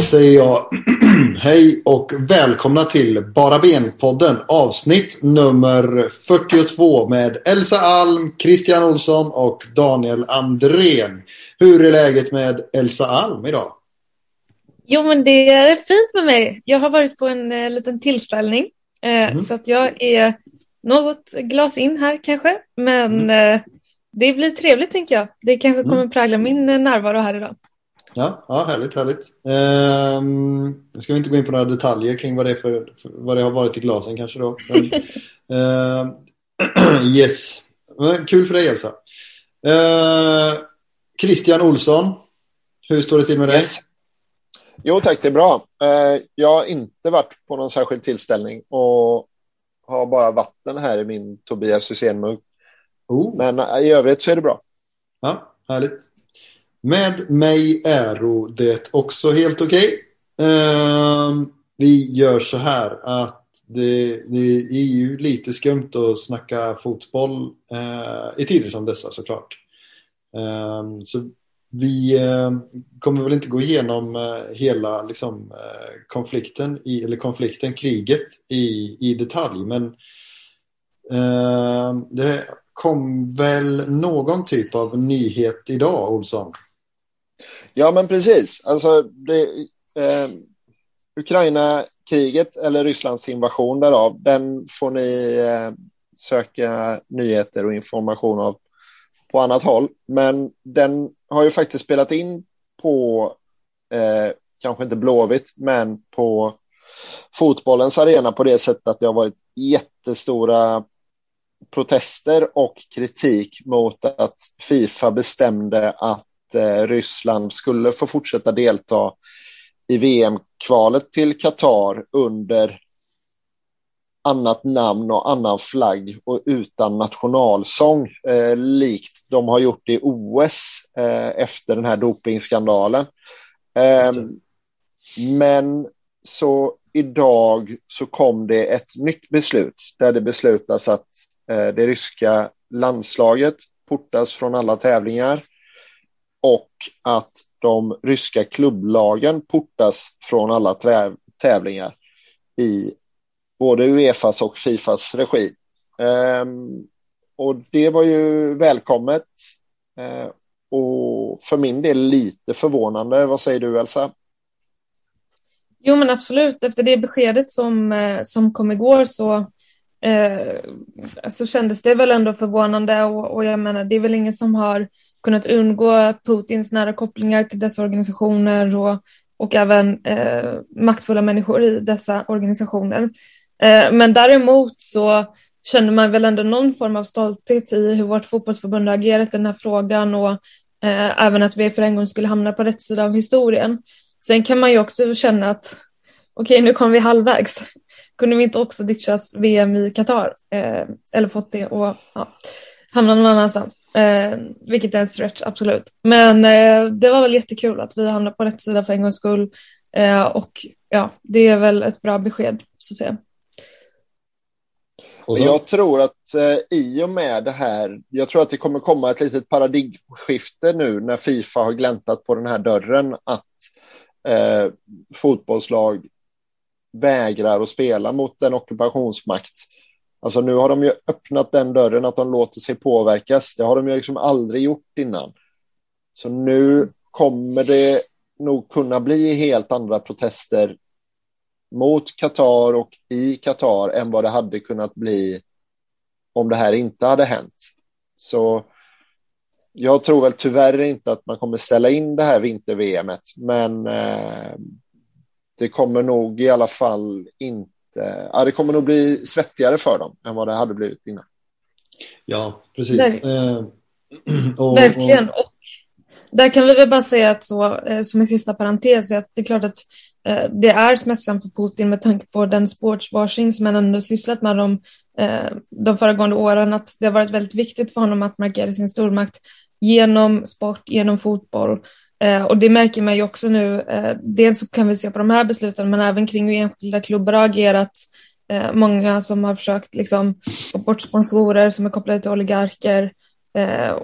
Då säger jag hej och välkomna till Bara Ben-podden avsnitt nummer 42 med Elsa Alm, Christian Olsson och Daniel Andrén. Hur är läget med Elsa Alm idag? Jo men det är fint med mig. Jag har varit på en eh, liten tillställning eh, mm. så att jag är något glas in här kanske men mm. eh, det blir trevligt tänker jag. Det kanske kommer mm. prägla min eh, närvaro här idag. Ja, ja härligt, härligt. Um, nu ska vi inte gå in på några detaljer kring vad det, är för, för vad det har varit i glasen kanske då. Men, uh, yes, Men, kul för dig Elsa. Uh, Christian Olsson, hur står det till med dig? Yes. Jo tack, det är bra. Uh, jag har inte varit på någon särskild tillställning och har bara vatten här i min Tobias Hysén-mugg. Oh. Men i övrigt så är det bra. Ja, härligt. Med mig är det också helt okej. Okay. Uh, vi gör så här att det, det, är ju lite skumt att snacka fotboll uh, i tider som dessa såklart. Uh, så vi uh, kommer väl inte gå igenom uh, hela liksom, uh, konflikten, i, eller konflikten, kriget i, i detalj. Men det kom väl någon typ av nyhet idag, Olsson? Ja, men precis. Alltså, det, eh, Ukraina-kriget eller Rysslands invasion därav, den får ni eh, söka nyheter och information av på annat håll. Men den har ju faktiskt spelat in på, eh, kanske inte Blåvitt, men på fotbollens arena på det sättet att det har varit jättestora protester och kritik mot att Fifa bestämde att Ryssland skulle få fortsätta delta i VM-kvalet till Qatar under annat namn och annan flagg och utan nationalsång eh, likt de har gjort i OS eh, efter den här dopingskandalen. Eh, men så idag så kom det ett nytt beslut där det beslutas att eh, det ryska landslaget portas från alla tävlingar och att de ryska klubblagen portas från alla tävlingar i både Uefas och Fifas regi. Um, och det var ju välkommet uh, och för min del lite förvånande. Vad säger du Elsa? Jo men absolut, efter det beskedet som, eh, som kom igår så, eh, så kändes det väl ändå förvånande och, och jag menar det är väl ingen som har kunnat undgå Putins nära kopplingar till dessa organisationer och, och även eh, maktfulla människor i dessa organisationer. Eh, men däremot så känner man väl ändå någon form av stolthet i hur vårt fotbollsförbund har agerat i den här frågan och eh, även att vi för en gång skulle hamna på rätt sida av historien. Sen kan man ju också känna att okej, okay, nu kom vi halvvägs. Kunde vi inte också ditchas VM i Qatar? Eh, eller fått det och ja, hamna någon annanstans? Eh, vilket är en stretch, absolut. Men eh, det var väl jättekul att vi hamnade på rätt sida för en gångs skull. Eh, och ja, det är väl ett bra besked, så att säga. Jag tror att eh, i och med det här, jag tror att det kommer komma ett litet paradigmskifte nu när Fifa har gläntat på den här dörren att eh, fotbollslag vägrar att spela mot en ockupationsmakt Alltså nu har de ju öppnat den dörren att de låter sig påverkas. Det har de ju liksom aldrig gjort innan. Så nu kommer det nog kunna bli helt andra protester mot Qatar och i Qatar än vad det hade kunnat bli om det här inte hade hänt. Så jag tror väl tyvärr inte att man kommer ställa in det här vinter-VMet, men eh, det kommer nog i alla fall inte ja, det kommer nog bli svettigare för dem än vad det hade blivit innan. Ja, precis. Verk eh, och, Verkligen. Och där kan vi väl bara säga att så, eh, som en sista parentes, att det är klart att eh, det är smärtsamt för Putin med tanke på den sportswashing som han ändå sysslat med de, eh, de föregående åren, att det har varit väldigt viktigt för honom att markera sin stormakt genom sport, genom fotboll Eh, och det märker man ju också nu. Eh, dels så kan vi se på de här besluten, men även kring hur enskilda klubbar har agerat. Eh, många som har försökt liksom, få bort sponsorer som är kopplade till oligarker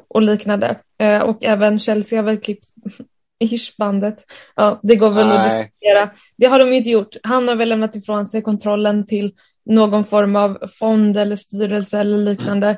och liknande. och även Chelsea har väl klippt Hirschbandet. Ja, det går väl Nej. att diskutera. Det har de inte gjort. Han har väl lämnat ifrån sig kontrollen till någon form av fond eller styrelse eller liknande.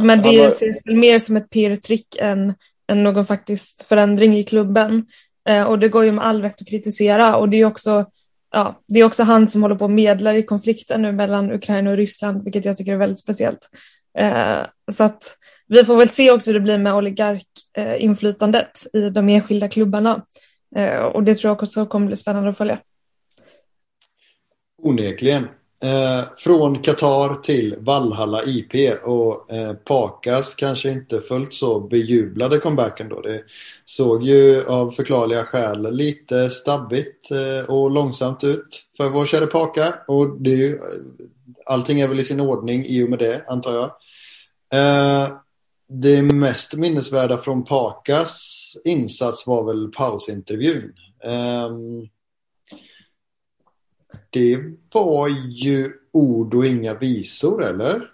Men det ses väl mer som ett PR-trick än någon faktisk förändring i klubben. Eh, och det går ju med all rätt att kritisera och det är också Ja, det är också han som håller på och medlar i konflikten nu mellan Ukraina och Ryssland, vilket jag tycker är väldigt speciellt. Eh, så att vi får väl se också hur det blir med oligarkinflytandet eh, i de enskilda klubbarna. Eh, och det tror jag också kommer bli spännande att följa. Onekligen. Eh, från Qatar till Valhalla IP och eh, Pakas kanske inte fullt så bejublade comebacken då. Det såg ju av förklarliga skäl lite stabbigt eh, och långsamt ut för vår kära Paka. Och det är ju, eh, allting är väl i sin ordning i och med det antar jag. Eh, det mest minnesvärda från Pakas insats var väl pausintervjun. Um, det var ju ord och inga visor, eller?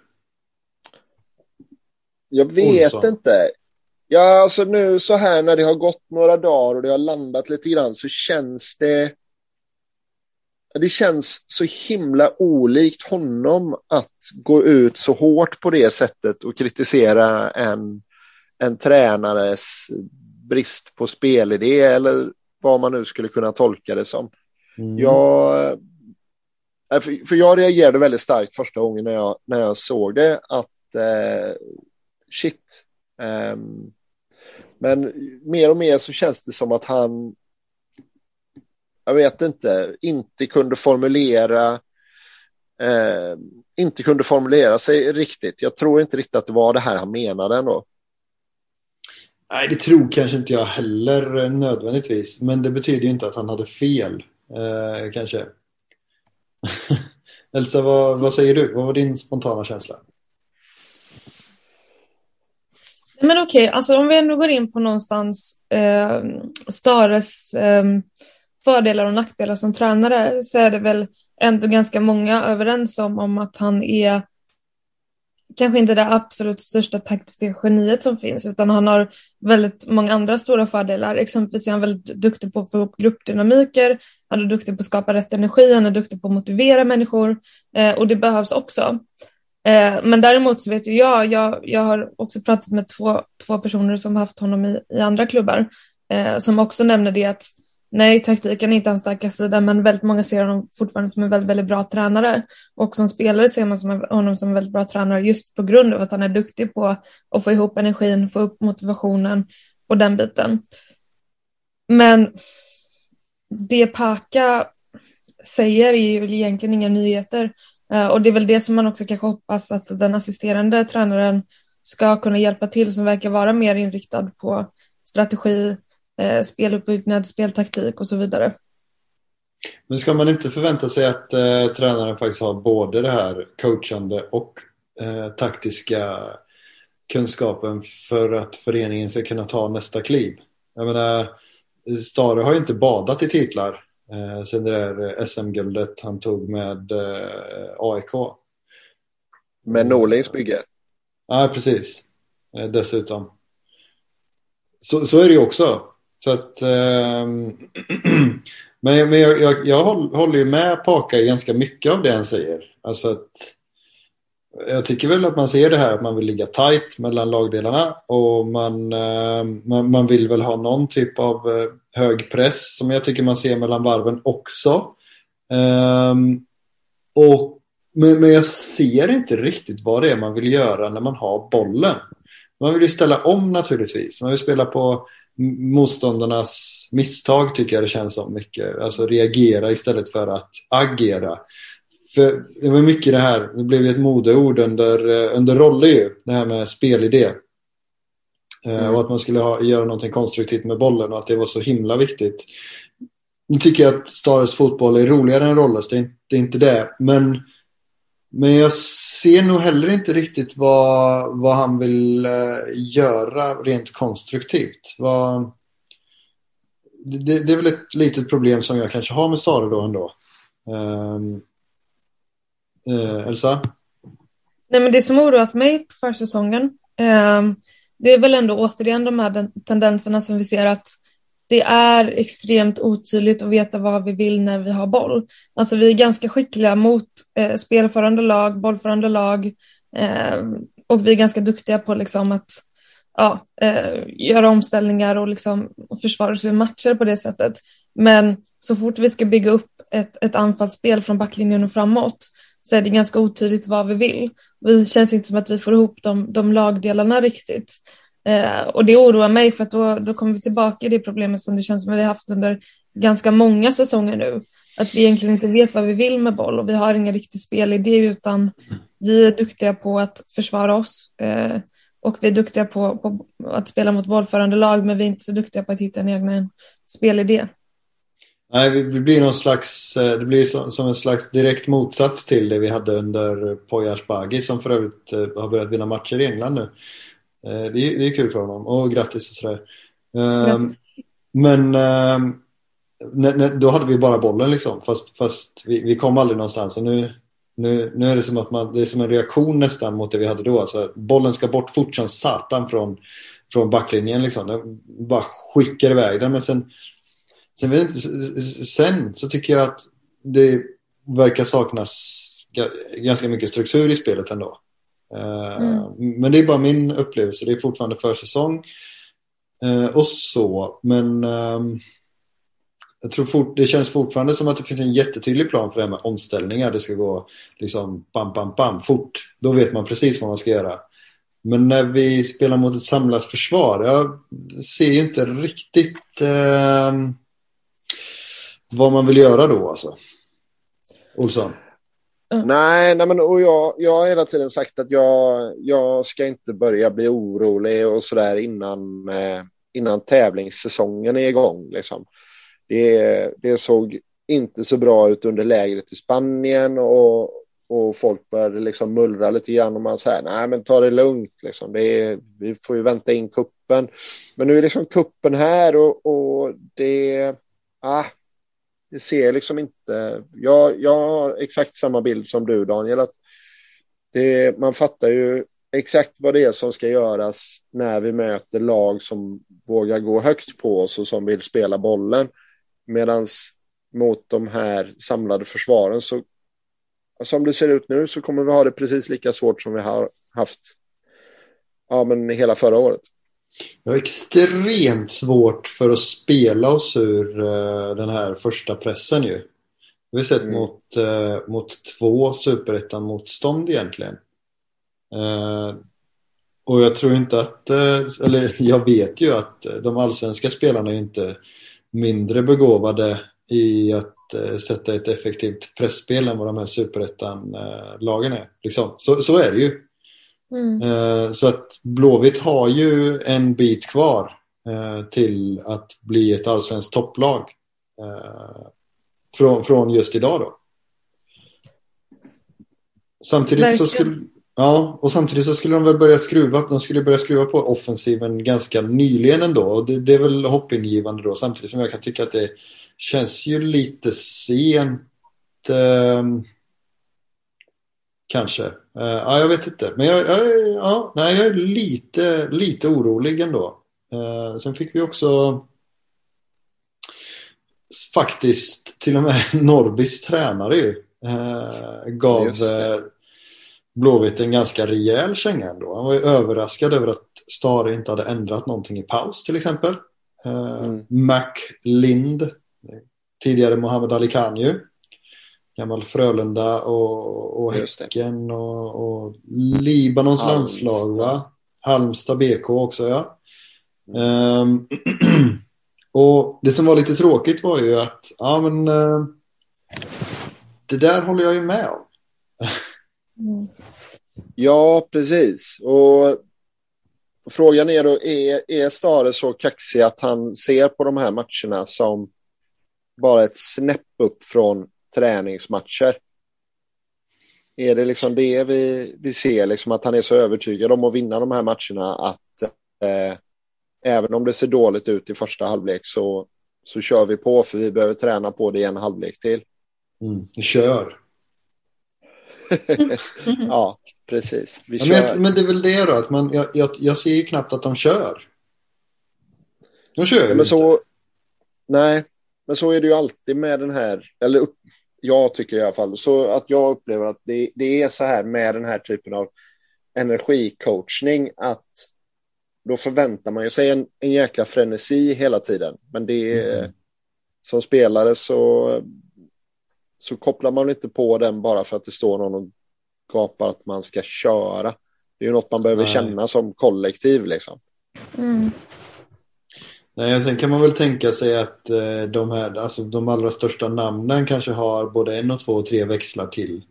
Jag vet Olsson. inte. Ja, alltså nu så här när det har gått några dagar och det har landat lite grann så känns det det känns så himla olikt honom att gå ut så hårt på det sättet och kritisera en, en tränares brist på spelidé eller vad man nu skulle kunna tolka det som. Mm. Jag Eh, för jag reagerade väldigt starkt första gången när jag, när jag såg det att eh, shit. Um, men mer och mer så känns det som att han, jag vet inte, inte kunde formulera, eh, inte kunde formulera sig riktigt. Jag tror inte riktigt att det var det här han menade ändå. Nej, det tror kanske inte jag heller eh, nödvändigtvis. Men det betyder ju inte att han hade fel, eh, kanske. Elsa, vad, vad säger du? Vad var din spontana känsla? Men okej, okay, alltså om vi ändå går in på någonstans eh, Stares eh, fördelar och nackdelar som tränare så är det väl ändå ganska många överens om, om att han är kanske inte det absolut största taktiska geniet som finns, utan han har väldigt många andra stora fördelar. Exempelvis är han väldigt duktig på att få ihop gruppdynamiker, han är duktig på att skapa rätt energi, han är duktig på att motivera människor eh, och det behövs också. Eh, men däremot så vet ju jag, jag, jag har också pratat med två, två personer som haft honom i, i andra klubbar, eh, som också nämner det att Nej, taktiken är inte hans starka sida, men väldigt många ser honom fortfarande som en väldigt, väldigt bra tränare. Och som spelare ser man som en, honom som en väldigt bra tränare just på grund av att han är duktig på att få ihop energin, få upp motivationen och den biten. Men det Paka säger är ju egentligen inga nyheter. Eh, och det är väl det som man också kanske hoppas att den assisterande tränaren ska kunna hjälpa till, som verkar vara mer inriktad på strategi, eh, speluppbyggnad, speltaktik och så vidare. Men ska man inte förvänta sig att eh, tränaren faktiskt har både det här coachande och eh, taktiska kunskapen för att föreningen ska kunna ta nästa kliv? Jag menar, Stare har ju inte badat i titlar eh, sen det där SM-guldet han tog med eh, AIK. Med Norlings bygge? Ja, precis. Eh, dessutom. Så, så är det ju också. Så att, eh, men men jag, jag, jag håller ju med Paka i ganska mycket av det han säger. Alltså att, jag tycker väl att man ser det här att man vill ligga tight mellan lagdelarna och man, eh, man, man, vill väl ha någon typ av eh, hög press som jag tycker man ser mellan varven också. Ehm, och, men, men jag ser inte riktigt vad det är man vill göra när man har bollen. Man vill ju ställa om naturligtvis. Man vill spela på motståndarnas misstag tycker jag det känns som mycket. Alltså reagera istället för att agera. För det var mycket det här, det blev ett modeord under, under Rolle ju, det här med spelidé. Eh, mm. Och att man skulle ha, göra någonting konstruktivt med bollen och att det var så himla viktigt. Nu tycker jag att Stares fotboll är roligare än Rolles, det är, inte, det är inte det. Men men jag ser nog heller inte riktigt vad, vad han vill eh, göra rent konstruktivt. Vad, det, det, är väl ett litet problem som jag kanske har med Stare då ändå. Um, uh, Elsa? Nej, men det som oroat mig på försäsongen um, det är väl ändå återigen de här tendenserna som vi ser att det är extremt otydligt att veta vad vi vill när vi har boll. Alltså vi är ganska skickliga mot eh, spelförande lag, bollförande lag eh, och vi är ganska duktiga på liksom att ja, eh, göra omställningar och, liksom, försvara oss vid matcher på det sättet. Men så fort vi ska bygga upp ett, ett anfallsspel från backlinjen och framåt så är det ganska otydligt vad vi vill. Det känns inte som att vi får ihop de, de lagdelarna riktigt. Eh, och det oroar mig för att då, då kommer vi tillbaka i det problemet som det känns som att vi har haft under ganska många säsonger nu. Att vi egentligen inte vet vad vi vill med boll och vi har ingen riktig spelidé utan vi är duktiga på att försvara oss. Eh, och vi är duktiga på, på, att spela mot bollförande lag men vi är inte så duktiga på att hitta en egen spelidé. Nej, det blir någon slags, eh, det blir som en slags direkt motsats till det vi hade under Poyas Bagi som för övrigt eh, har börjat vinna matcher i England nu. Eh, det är, det är kul för honom och grattis och sådär. Ehm, grattis. Men ehm, då hade vi bara bollen liksom fast, fast vi, vi kom aldrig någonstans och nu, nu, nu är det som att man, det är som en reaktion nästan mot det vi hade då. Alltså, bollen ska bort fort som satan från, från backlinjen liksom. Den bara skickar iväg den men sen Sen, sen så tycker jag att det verkar saknas ganska mycket struktur i spelet ändå. Eh, mm. Men det är bara min upplevelse. Det är fortfarande försäsong. Eh, och så. Men ehm, jag tror fort, det känns fortfarande som att det finns en jättetydlig plan för det här med omställningar. Det ska gå liksom bam, bam, bam fort. Då vet man precis vad man ska göra. Men när vi spelar mot ett samlat försvar, jag ser ju inte riktigt eh, vad man vill göra då alltså. Olsson? Mm. Nej, nej men, och jag, jag har hela tiden sagt att jag, jag ska inte börja bli orolig och sådär innan, eh, innan tävlingssäsongen är igång. Liksom. Det, det såg inte så bra ut under lägret i Spanien och, och folk började liksom mullra lite grann och man säger nej men ta det lugnt liksom. Det är, vi får ju vänta in kuppen. Men nu är liksom kuppen här och, och det, ah, det ser liksom inte... Jag, jag har exakt samma bild som du Daniel. Att det, man fattar ju exakt vad det är som ska göras när vi möter lag som vågar gå högt på oss och som vill spela bollen. Medan mot de här samlade försvaren så alltså som det ser ut nu så kommer vi ha det precis lika svårt som vi har haft ja, men hela förra året. Jag har extremt svårt för att spela oss ur uh, den här första pressen ju. Vi har sett mm. mot, uh, mot två superettan-motstånd egentligen. Uh, och jag tror inte att, eller jag vet ju att de allsvenska spelarna är inte mindre begåvade i att sätta ett effektivt pressspel än vad de här superettan-lagen är. Liksom. Så, så är det ju. Mm. Eh, så att Blåvitt har ju en bit kvar eh, till att bli ett allsvenskt topplag. Eh, från, från just idag då. Samtidigt så skulle Ja, och samtidigt så skulle de väl börja skruva, de skulle börja skruva på offensiven ganska nyligen ändå. Och det, det är väl hoppingivande då, samtidigt som jag kan tycka att det känns ju lite sent. Eh, Kanske. Uh, ja, jag vet inte. Men jag, jag, ja, nej, jag är lite, lite orolig ändå. Uh, sen fick vi också faktiskt till och med Norrbys tränare ju, uh, gav Blåvitt en ganska rejäl känga ändå. Han var ju överraskad över att Stare inte hade ändrat någonting i paus till exempel. Mm. Mac Lind, tidigare Mohammed Ali Khan ju gammal Frölunda och, och Häcken och, och Libanons Halmstad. landslag va? Halmstad BK också ja. Mm. Um, och det som var lite tråkigt var ju att ja men uh, det där håller jag ju med om. mm. Ja, precis. Och frågan är då, är, är Stare så kaxig att han ser på de här matcherna som bara ett snäpp upp från träningsmatcher. Är det liksom det vi, vi ser, liksom att han är så övertygad om att vinna de här matcherna att eh, även om det ser dåligt ut i första halvlek så, så kör vi på för vi behöver träna på det i en halvlek till. Mm, kör. ja, precis. Vi ja, men, men, det är väl det då, att man, jag, jag, jag ser ju knappt att de kör. De kör ja, men så, nej, men så är det ju alltid med den här, eller upp, jag tycker i alla fall, så att jag upplever att det, det är så här med den här typen av energicoachning att då förväntar man sig en, en jäkla frenesi hela tiden. Men det är, mm. som spelare så, så kopplar man inte på den bara för att det står någon och gapar att man ska köra. Det är ju något man behöver Nej. känna som kollektiv liksom. Mm. Nej, sen kan man väl tänka sig att eh, de här, alltså de allra största namnen kanske har både en och två och tre växlar till.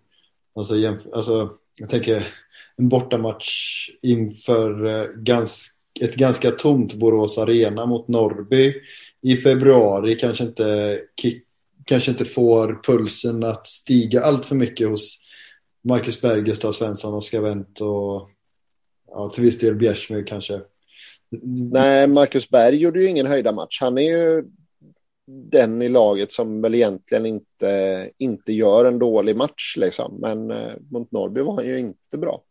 Alltså, alltså jag tänker en bortamatch inför eh, gans, ett ganska tomt Borås Arena mot Norrby i februari kanske inte, kanske inte får pulsen att stiga allt för mycket hos Marcus Berg, Gustav Svensson, Oskar Wendt och ja, till viss del Bjärsmyr kanske. Nej, Marcus Berg gjorde ju ingen höjda match. Han är ju den i laget som väl egentligen inte, inte gör en dålig match. Liksom. Men eh, mot Norrby var han ju inte bra.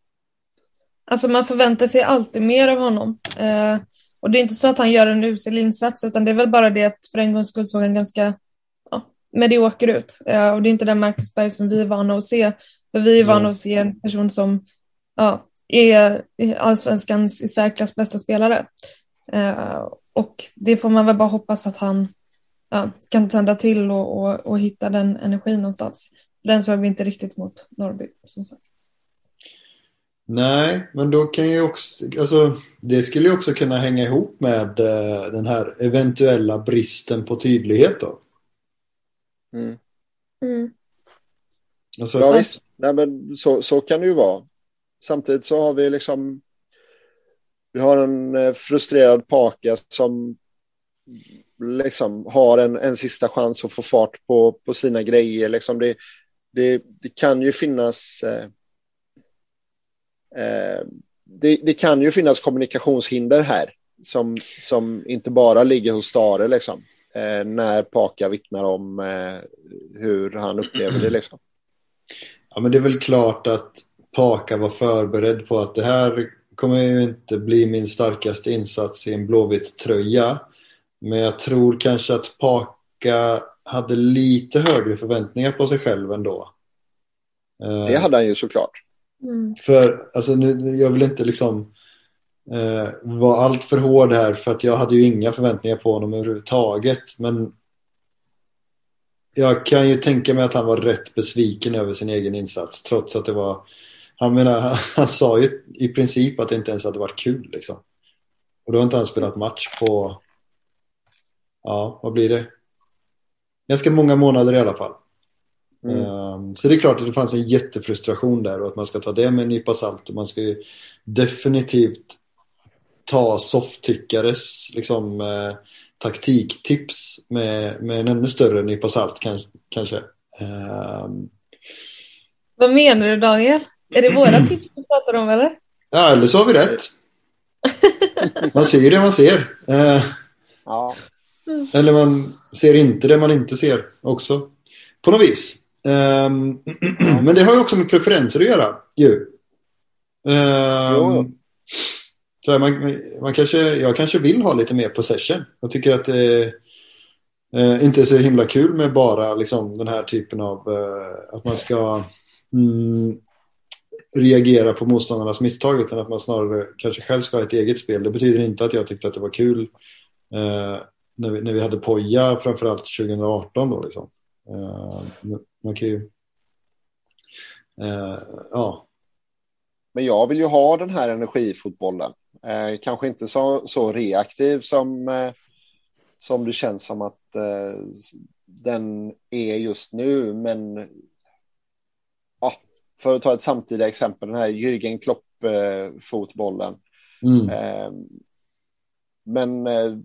Alltså man förväntar sig alltid mer av honom. Eh, och det är inte så att han gör en usel insats utan det är väl bara det att för en gångs skull såg han ganska ja, medioker ut. Eh, och det är inte den Marcus Berg som vi är vana att se. För vi är vana mm. att se en person som ja, är allsvenskans i särklass bästa spelare. Eh, och det får man väl bara hoppas att han ja, kan tända till och, och, och hitta den energin någonstans. Den såg vi inte riktigt mot Norrby som sagt. Nej, men då kan ju också, alltså det skulle ju också kunna hänga ihop med uh, den här eventuella bristen på tydlighet då. Mm. Mm. Alltså, ja visst, Nej, men så, så kan det ju vara. Samtidigt så har vi liksom vi har en eh, frustrerad Paka som liksom har en, en sista chans att få fart på, på sina grejer. Liksom det, det, det kan ju finnas eh, eh, det, det, kan ju finnas kommunikationshinder här som, som inte bara ligger hos Stare liksom. Eh, när Paka vittnar om eh, hur han upplever det liksom. Ja men det är väl klart att Paka var förberedd på att det här kommer ju inte bli min starkaste insats i en blåvit tröja. Men jag tror kanske att Paka hade lite högre förväntningar på sig själv ändå. Det hade han ju såklart. Mm. För alltså, nu, jag vill inte liksom eh, vara allt för hård här för att jag hade ju inga förväntningar på honom överhuvudtaget. Men jag kan ju tänka mig att han var rätt besviken över sin egen insats trots att det var han, menar, han, sa ju i princip att det inte ens hade varit kul liksom. Och då har inte han spelat match på ja, vad blir det? Ganska många månader i alla fall. Mm. Um, så det är klart att det fanns en jättefrustration där och att man ska ta det med en nypa salt och man ska ju definitivt ta softtyckares liksom, eh, taktiktips med, med en ännu större nypa salt kanske. Um, Vad menar du Daniel? Är det våra tips du pratar om eller? Ja, eller så har vi rätt. Man ser ju det man ser. Uh, ja. Eller man ser inte det man inte ser också. På något vis. Um, men det har ju också med preferenser att göra ju. Um, så man, man kanske, jag kanske vill ha lite mer possession. Jag tycker att det uh, inte är så himla kul med bara liksom, den här typen av uh, att man ska mm, reagera på motståndarnas misstag utan att man snarare kanske själv ska ha ett eget spel. Det betyder inte att jag tyckte att det var kul eh, när, vi, när vi hade Poja framförallt 2018 då liksom. Eh, man kan ju... Eh, ja. Men jag vill ju ha den här energifotbollen. Eh, kanske inte så, så reaktiv som, eh, som det känns som att eh, den är just nu. Men för att ta ett samtida exempel, den här Jürgen Klopp-fotbollen. Mm. Eh, men eh,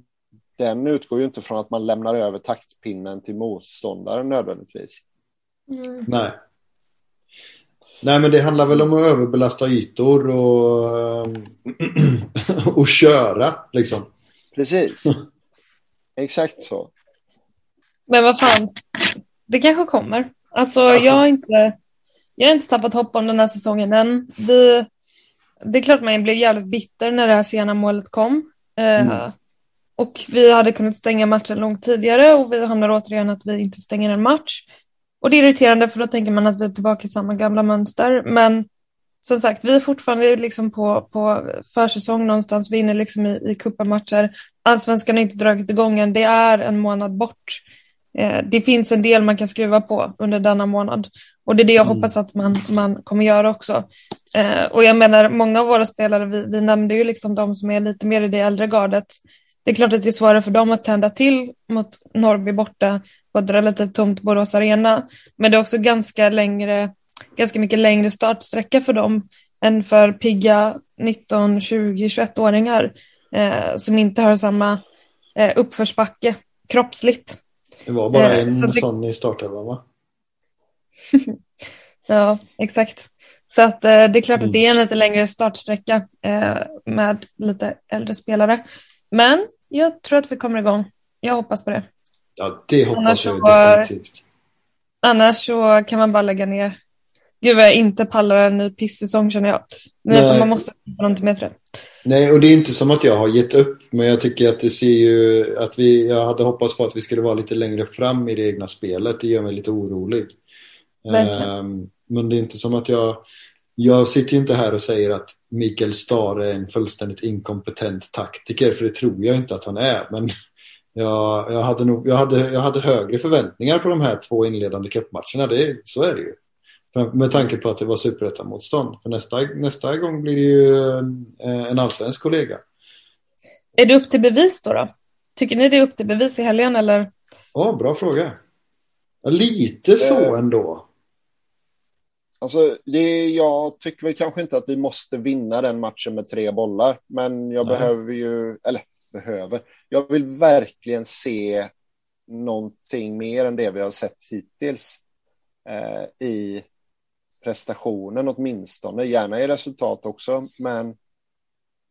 den utgår ju inte från att man lämnar över taktpinnen till motståndaren nödvändigtvis. Mm. Nej. Nej men det handlar väl om att överbelasta ytor och, och köra liksom. Precis. Exakt så. Men vad fan, det kanske kommer. Alltså, alltså, jag har inte jag har inte tappat hopp om den här säsongen än. Vi, det är klart man blev jävligt bitter när det här sena målet kom. Eh, mm. Och vi hade kunnat stänga matchen långt tidigare och vi hamnar återigen att vi inte stänger en match. Och det är irriterande för då tänker man att vi är tillbaka i samma gamla mönster. Men som sagt, vi är fortfarande liksom på, på försäsong någonstans. Vi är inne liksom i, i kuppmatcher. Allsvenskan har inte dragit igång än. Det är en månad bort. Eh, det finns en del man kan skruva på under denna månad. Och det är det jag mm. hoppas att man, man kommer göra också. Eh, och jag menar, många av våra spelare, vi, vi nämnde ju liksom de som är lite mer i det äldre gardet. Det är klart att det är svårare för dem att tända till mot Norrby borta på ett relativt tomt Borås Arena. Men det är också ganska, längre, ganska mycket längre startsträcka för dem än för pigga 19, 20, 21-åringar eh, som inte har samma eh, uppförsbacke kroppsligt. Det var bara eh, en så sån i startelvan va? ja, exakt. Så att eh, det är klart att det är en lite längre startsträcka eh, med lite äldre spelare. Men jag tror att vi kommer igång. Jag hoppas på det. Ja, det hoppas annars jag definitivt. Annars så kan man bara lägga ner. Gud vad jag inte pallar en ny pissäsong känner jag. Men man måste ha någonting med det. Nej, och det är inte som att jag har gett upp, men jag tycker att det ser ju att vi, jag hade hoppats på att vi skulle vara lite längre fram i det egna spelet. Det gör mig lite orolig. Um, men det är inte som att jag, jag sitter ju inte här och säger att Mikael Stare är en fullständigt inkompetent taktiker, för det tror jag inte att han är. Men jag, jag, hade, nog, jag, hade, jag hade högre förväntningar på de här två inledande cupmatcherna, det, så är det ju. Med tanke på att det var superettan-motstånd. För nästa, nästa gång blir det ju en, en allsvensk kollega. Är det upp till bevis då, då? Tycker ni det är upp till bevis i helgen eller? Ja, bra fråga. Lite så eh, ändå. Alltså, det, jag tycker väl kanske inte att vi måste vinna den matchen med tre bollar, men jag Nej. behöver ju, eller behöver, jag vill verkligen se någonting mer än det vi har sett hittills eh, i prestationen åtminstone, gärna i resultat också, men,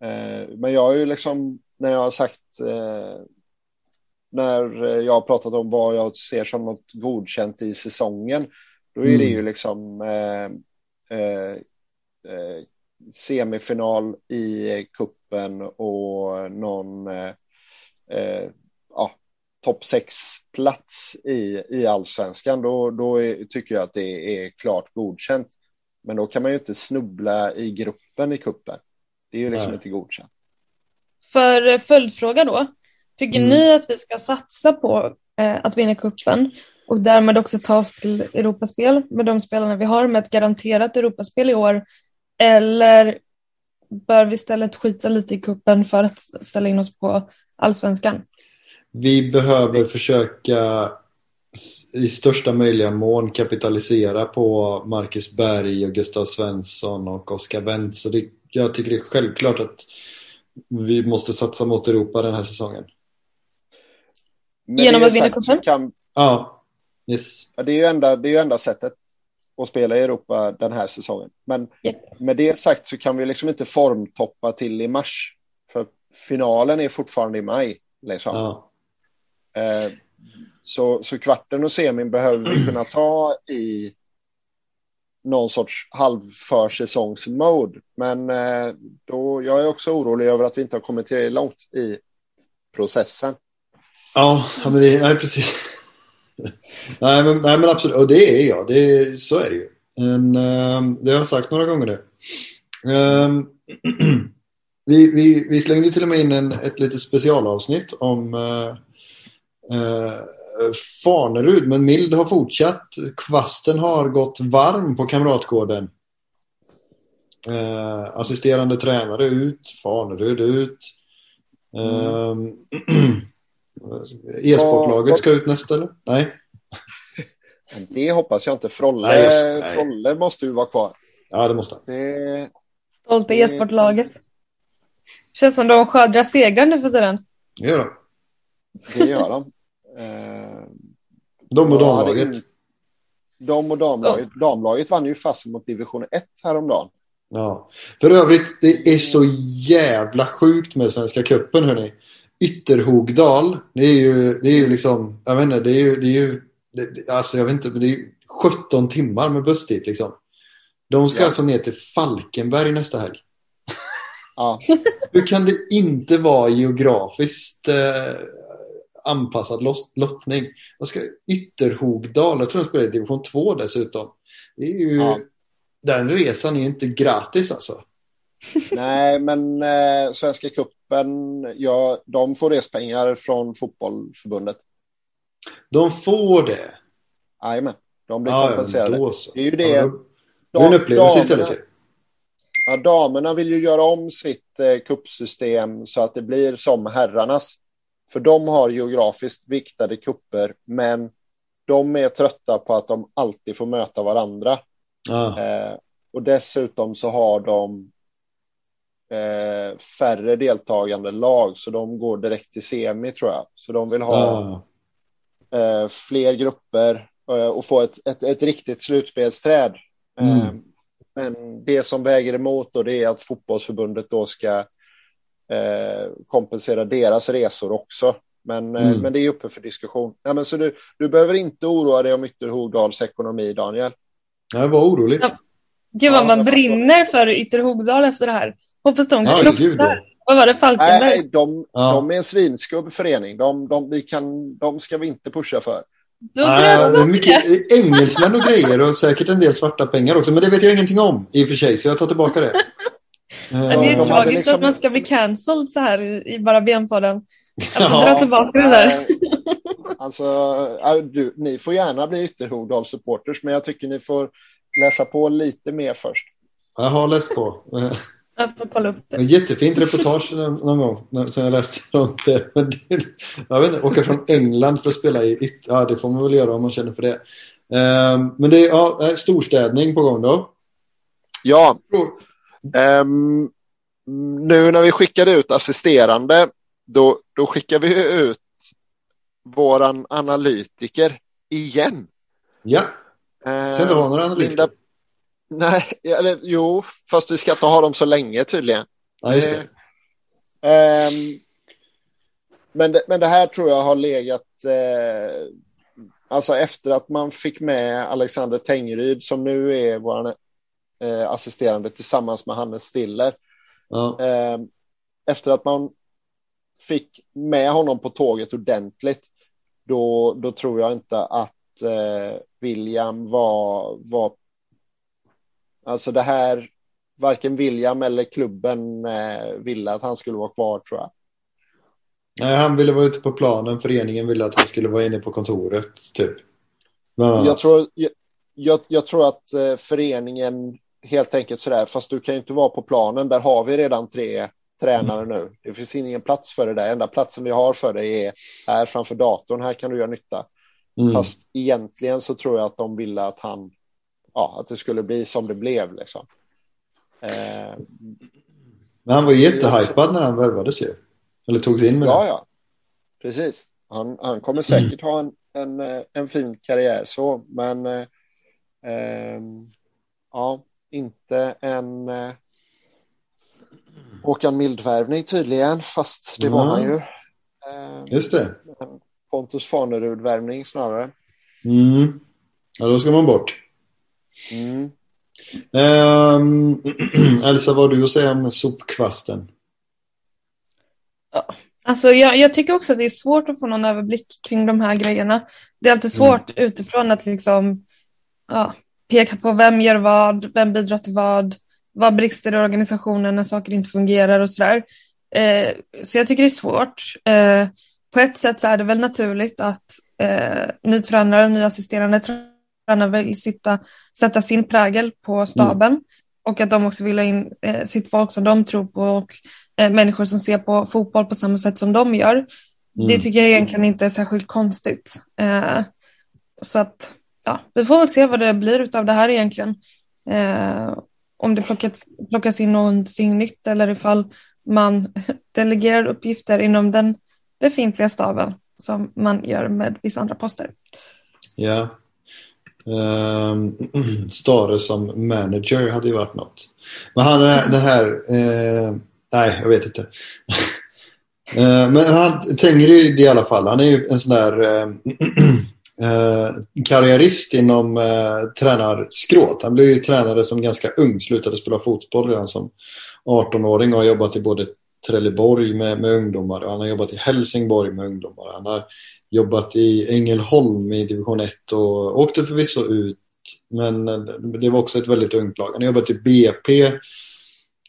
eh, men jag har ju liksom, när jag har sagt, eh, när jag har pratat om vad jag ser som något godkänt i säsongen, då är mm. det ju liksom eh, eh, eh, semifinal i kuppen och någon eh, topp sex plats i, i allsvenskan. Då, då är, tycker jag att det är klart godkänt. Men då kan man ju inte snubbla i gruppen i kuppen. Det är ju liksom Nej. inte godkänt. För eh, följdfråga då. Tycker mm. ni att vi ska satsa på eh, att vinna kuppen och därmed också ta oss till Europaspel med de spelarna vi har med ett garanterat Europaspel i år? Eller bör vi istället skita lite i kuppen för att ställa in oss på allsvenskan? Vi behöver försöka i största möjliga mån kapitalisera på Marcus Berg och Gustav Svensson och Oskar Wendt. Så det, jag tycker det är självklart att vi måste satsa mot Europa den här säsongen. Genom att vinna cupen? Kan... Ja. Yes. Ja, det är ju enda, det är ju enda sättet att spela i Europa den här säsongen. Men yep. med det sagt så kan vi liksom inte formtoppa till i mars. För finalen är fortfarande i maj. Liksom. Ja. Eh, så, så kvarten och semin behöver vi kunna ta i någon sorts halvförsäsongsmode. Men eh, då, jag är också orolig över att vi inte har kommit tillräckligt långt i processen. Ja, men det är precis. nej, men, nej men absolut, och det är jag. Det, så är det ju. En, ehm, det har jag sagt några gånger nu. Um, vi, vi, vi, slängde till och med in en, ett litet specialavsnitt om uh, uh, Farnerud, men Mild har fortsatt. Kvasten har gått varm på Kamratgården. Uh, assisterande tränare ut, Farnerud ut. Mm. E-sportlaget ska ut nästa eller? Nej. Det hoppas jag inte. Frolle, nej, just, Frolle måste ju vara kvar. Ja, det måste han. Det... Stolt i e-sportlaget. Känns som de skördar segrar nu för tiden. Det gör de. Det gör de. Eh, de och damlaget. De och damlaget. Damlaget vann ju fast mot division 1 häromdagen. Ja. För övrigt, det är så jävla sjukt med Svenska cupen hörni. Ytterhogdal, det är ju, det är ju liksom, jag vet inte, det är ju, det är ju det, alltså jag vet inte, det är 17 timmar med buss dit liksom. De ska ja. alltså ner till Falkenberg nästa helg. Ja. Hur kan det inte vara geografiskt eh, anpassad lot- lottning? Vad ska Ytterhogdal, jag tror de spelar i division 2 dessutom. Det är ju, Ja. Den resan är ju inte gratis alltså. Nej, men eh, Svenska cupen, ja, de får respengar från fotbollförbundet. De får det. Jajamän, de blir Ja, ja, kompenserade. då så. Det är ju det. Ja, då- det är en upplevelse istället. Ja, damerna vill ju göra om sitt eh, kuppsystem så att det blir som herrarnas. För de har geografiskt viktade kupper, men de är trötta på att de alltid får möta varandra. Ja. Eh, och dessutom så har de eh, färre deltagande lag, så de går direkt till semi tror jag. Så de vill ha Ja. eh, fler grupper eh, och få ett, ett, ett riktigt slutspelsträd. Eh, Mm. men det som väger emot då det är att fotbollsförbundet då ska eh, kompensera deras resor också. Men, eh, Mm. men det är uppe för diskussion. Ja, men så du, du behöver inte oroa dig om Ytterhogdals ekonomi, Daniel. Jag var orolig. Ja. Gud vad Ja, man brinner för Ytterhogdal efter det här. Hoppas de Ja, krossar. Vad var det? Falkenberg? Nej, de, Ja. de är en svinskubb förening. De, de, vi kan, de ska vi inte pusha för. Då Nej, bröt det är mycket engelsmän och grejer och säkert en del svarta pengar också. Men det vet jag ingenting om i och för sig, så jag tar tillbaka det. Ja, det Eh, är tragiskt liksom- att man ska bli cancelled så här i, i bara benpodden. Att Ja. dra tillbaka det där. Eh, Alltså, ja, du, ni får gärna bli Ytterhogdal-supporters, men jag tycker ni får läsa på lite mer först. Jag har läst på. Eh, Jag får kolla upp det. Jättefint reportage någon gång som jag läste om det. Men det jag vet inte, åka från England för att spela i Ja, det får man väl göra om man känner för det. Eh, Men det är ja, storstädning på gång då. Ja, ehm, nu när vi skickade ut assisterande, då, då skickar vi ut våran analytiker igen. Ja, Eh, ska inte ha några analytiker. Linda, nej, eller jo, fast vi ska inte ha dem så länge tydligen. Ja, just det. Ehm, men, det, men det här tror jag har legat, eh, alltså efter att man fick med Alexander Tengryd som nu är vår eh, assisterande tillsammans med Hannes Stiller. Ja. Eh, efter att man fick med honom på tåget ordentligt, då, då tror jag inte att eh, William var, var... Alltså det här, varken William eller klubben eh, ville att han skulle vara kvar tror jag. Nej, han ville vara ute på planen. Föreningen ville att han skulle vara inne på kontoret, typ. Jag tror, jag, jag, jag tror att eh, föreningen helt enkelt sådär, fast du kan ju inte vara på planen, där har vi redan tre tränare nu. Det finns ingen plats för det där. Enda platsen vi har för dig är här framför datorn. Här kan du göra nytta. Mm. Fast egentligen så tror jag att de ville att han, ja, att det skulle bli som det blev liksom. Eh, Men han var ju jättehypad när han värvades ju. Eller togs in med ja, det. ja, precis. Han, han kommer säkert ha en, en, eh, en fin karriär så, men eh, ehm, ja, inte en eh, Håkan Mild-värvning tydligen, fast det var Ja. han ju. Eh, Just det. Pontus Farnerud-värvning snarare. Mm. Ja, då ska man bort. Mm. Ehm, Elsa, vad har du att säga om sopkvasten? Alltså jag, jag tycker också att det är svårt att få någon överblick kring de här grejerna. Det är alltid svårt utifrån att liksom ja, peka på vem gör vad, vem bidrar till vad, vad brister i organisationen när saker inte fungerar och sådär. Eh, så jag tycker det är svårt. Eh, på ett sätt så är det väl naturligt att eh, ny tränare, ny assisterande tränare vill sitta, sätta sin prägel på staben och att de också vill ha in eh, sitt folk som de tror på och eh, människor som ser på fotboll på samma sätt som de gör. Det Mm. tycker jag egentligen inte är särskilt konstigt. Eh, så att, ja, vi får väl se vad det blir av det här egentligen. Eh, om det plockas, plockas in någonting nytt eller ifall man delegerar uppgifter inom den befintliga staven som man gör med vissa andra poster. Ja. Um, Stare som manager hade ju varit något. Men han det här, det här eh, nej jag vet inte. Eh, men han Tengryd i alla fall, han är ju en sån där eh, eh, karriärist inom eh, tränarskrået. Han blev ju tränare som ganska ung, slutade spela fotboll redan som 18-åring och har jobbat i både Trelleborg med, med ungdomar och han har jobbat i Helsingborg med ungdomar. Han har jobbat i Ängelholm i division 1 och åkte förvisso ut men eh, det var också ett väldigt ungt lag. Han har jobbat i BP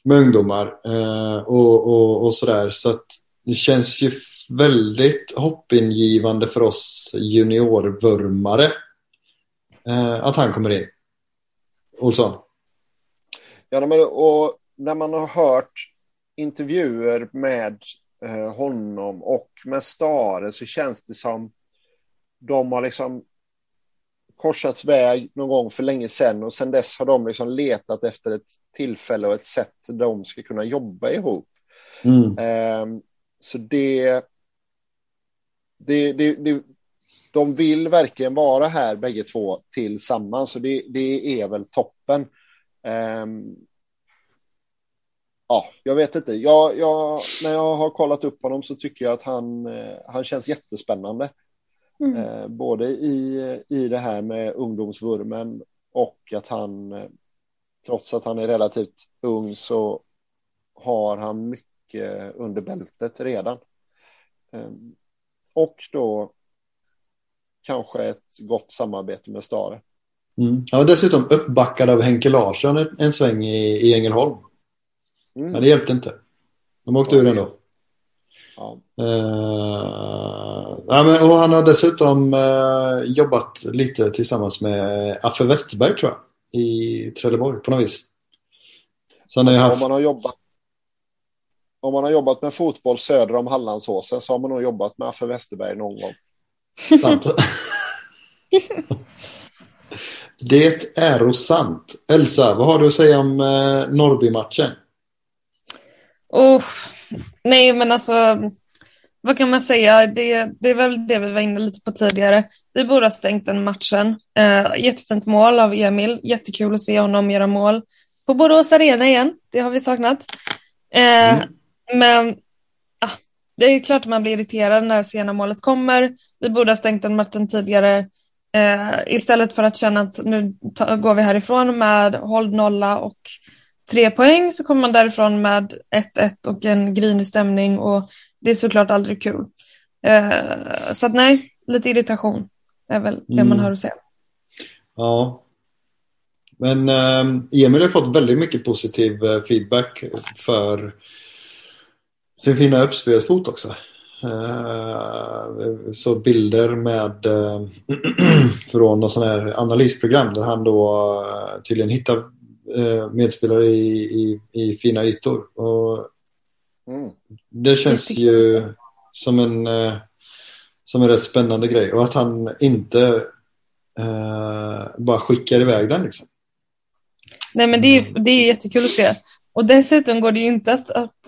med ungdomar eh, och, och, och sådär. Så att det känns ju väldigt hoppingivande för oss juniorvurmare eh, att han kommer in. Olsson? Ja, men, och när man har hört intervjuer med eh, honom och med Stare så känns det som de har liksom korsats väg någon gång för länge sedan och sedan dess har de liksom letat efter ett tillfälle och ett sätt där de ska kunna jobba ihop. Mm. Eh, så det, det, det, det, de vill verkligen vara här bägge två tillsammans och det, det är väl toppen. Eh, ja, jag vet inte. Jag, jag, när jag har kollat upp honom så tycker jag att han, eh, han känns jättespännande. Mm. Eh, både i, i det här med ungdomsvurmen och att han, eh, trots att han är relativt ung, så har han mycket under bältet redan. Eh, och då kanske ett gott samarbete med Stare. Mm. Ja, dessutom uppbackad av Henke Larsson en, en sväng i, i Ängelholm. Mm. Men det hjälpte inte. De åkte ur ändå. Ja. Uh, ja, men, och han har dessutom uh, jobbat lite tillsammans med Affe Westerberg tror jag. I Trelleborg på något vis. Så alltså, haft... om, man har jobbat, om man har jobbat med fotboll söder om Hallandsåsen så har man nog jobbat med Affe Westerberg någon gång. Sant. Det är sant. Elsa, vad har du att säga om eh, Norrby-matchen? Oh, nej, men alltså, vad kan man säga? Det, det är väl det vi var inne lite på tidigare. Vi borde ha stängt den matchen. Eh, jättefint mål av Emil. Jättekul att se honom göra mål på Borås Arena igen. Det har vi saknat. Eh, mm. Men ah, det är klart att man blir irriterad när sena målet kommer. Vi borde ha stängt den matchen tidigare. Eh, istället för att känna att nu går vi härifrån med håll nolla och tre poäng så kommer man därifrån med 1-1 och en grinig stämning och det är såklart aldrig kul. Eh, så att nej, lite irritation är väl det mm. man hör och säga. Ja. Men eh, Emil har fått väldigt mycket positiv eh, feedback för sin fina uppspelsfot också. Uh, så bilder med uh, från någon sån här analysprogram där han då uh, tydligen hittar Eh, medspelare i, i, i, fina ytor. Och mm. Det känns ju som en, eh, som en rätt spännande grej. Och att han inte eh, bara skickar iväg den liksom. Nej men det är, mm. det är jättekul att se. Och dessutom går det ju inte att, att,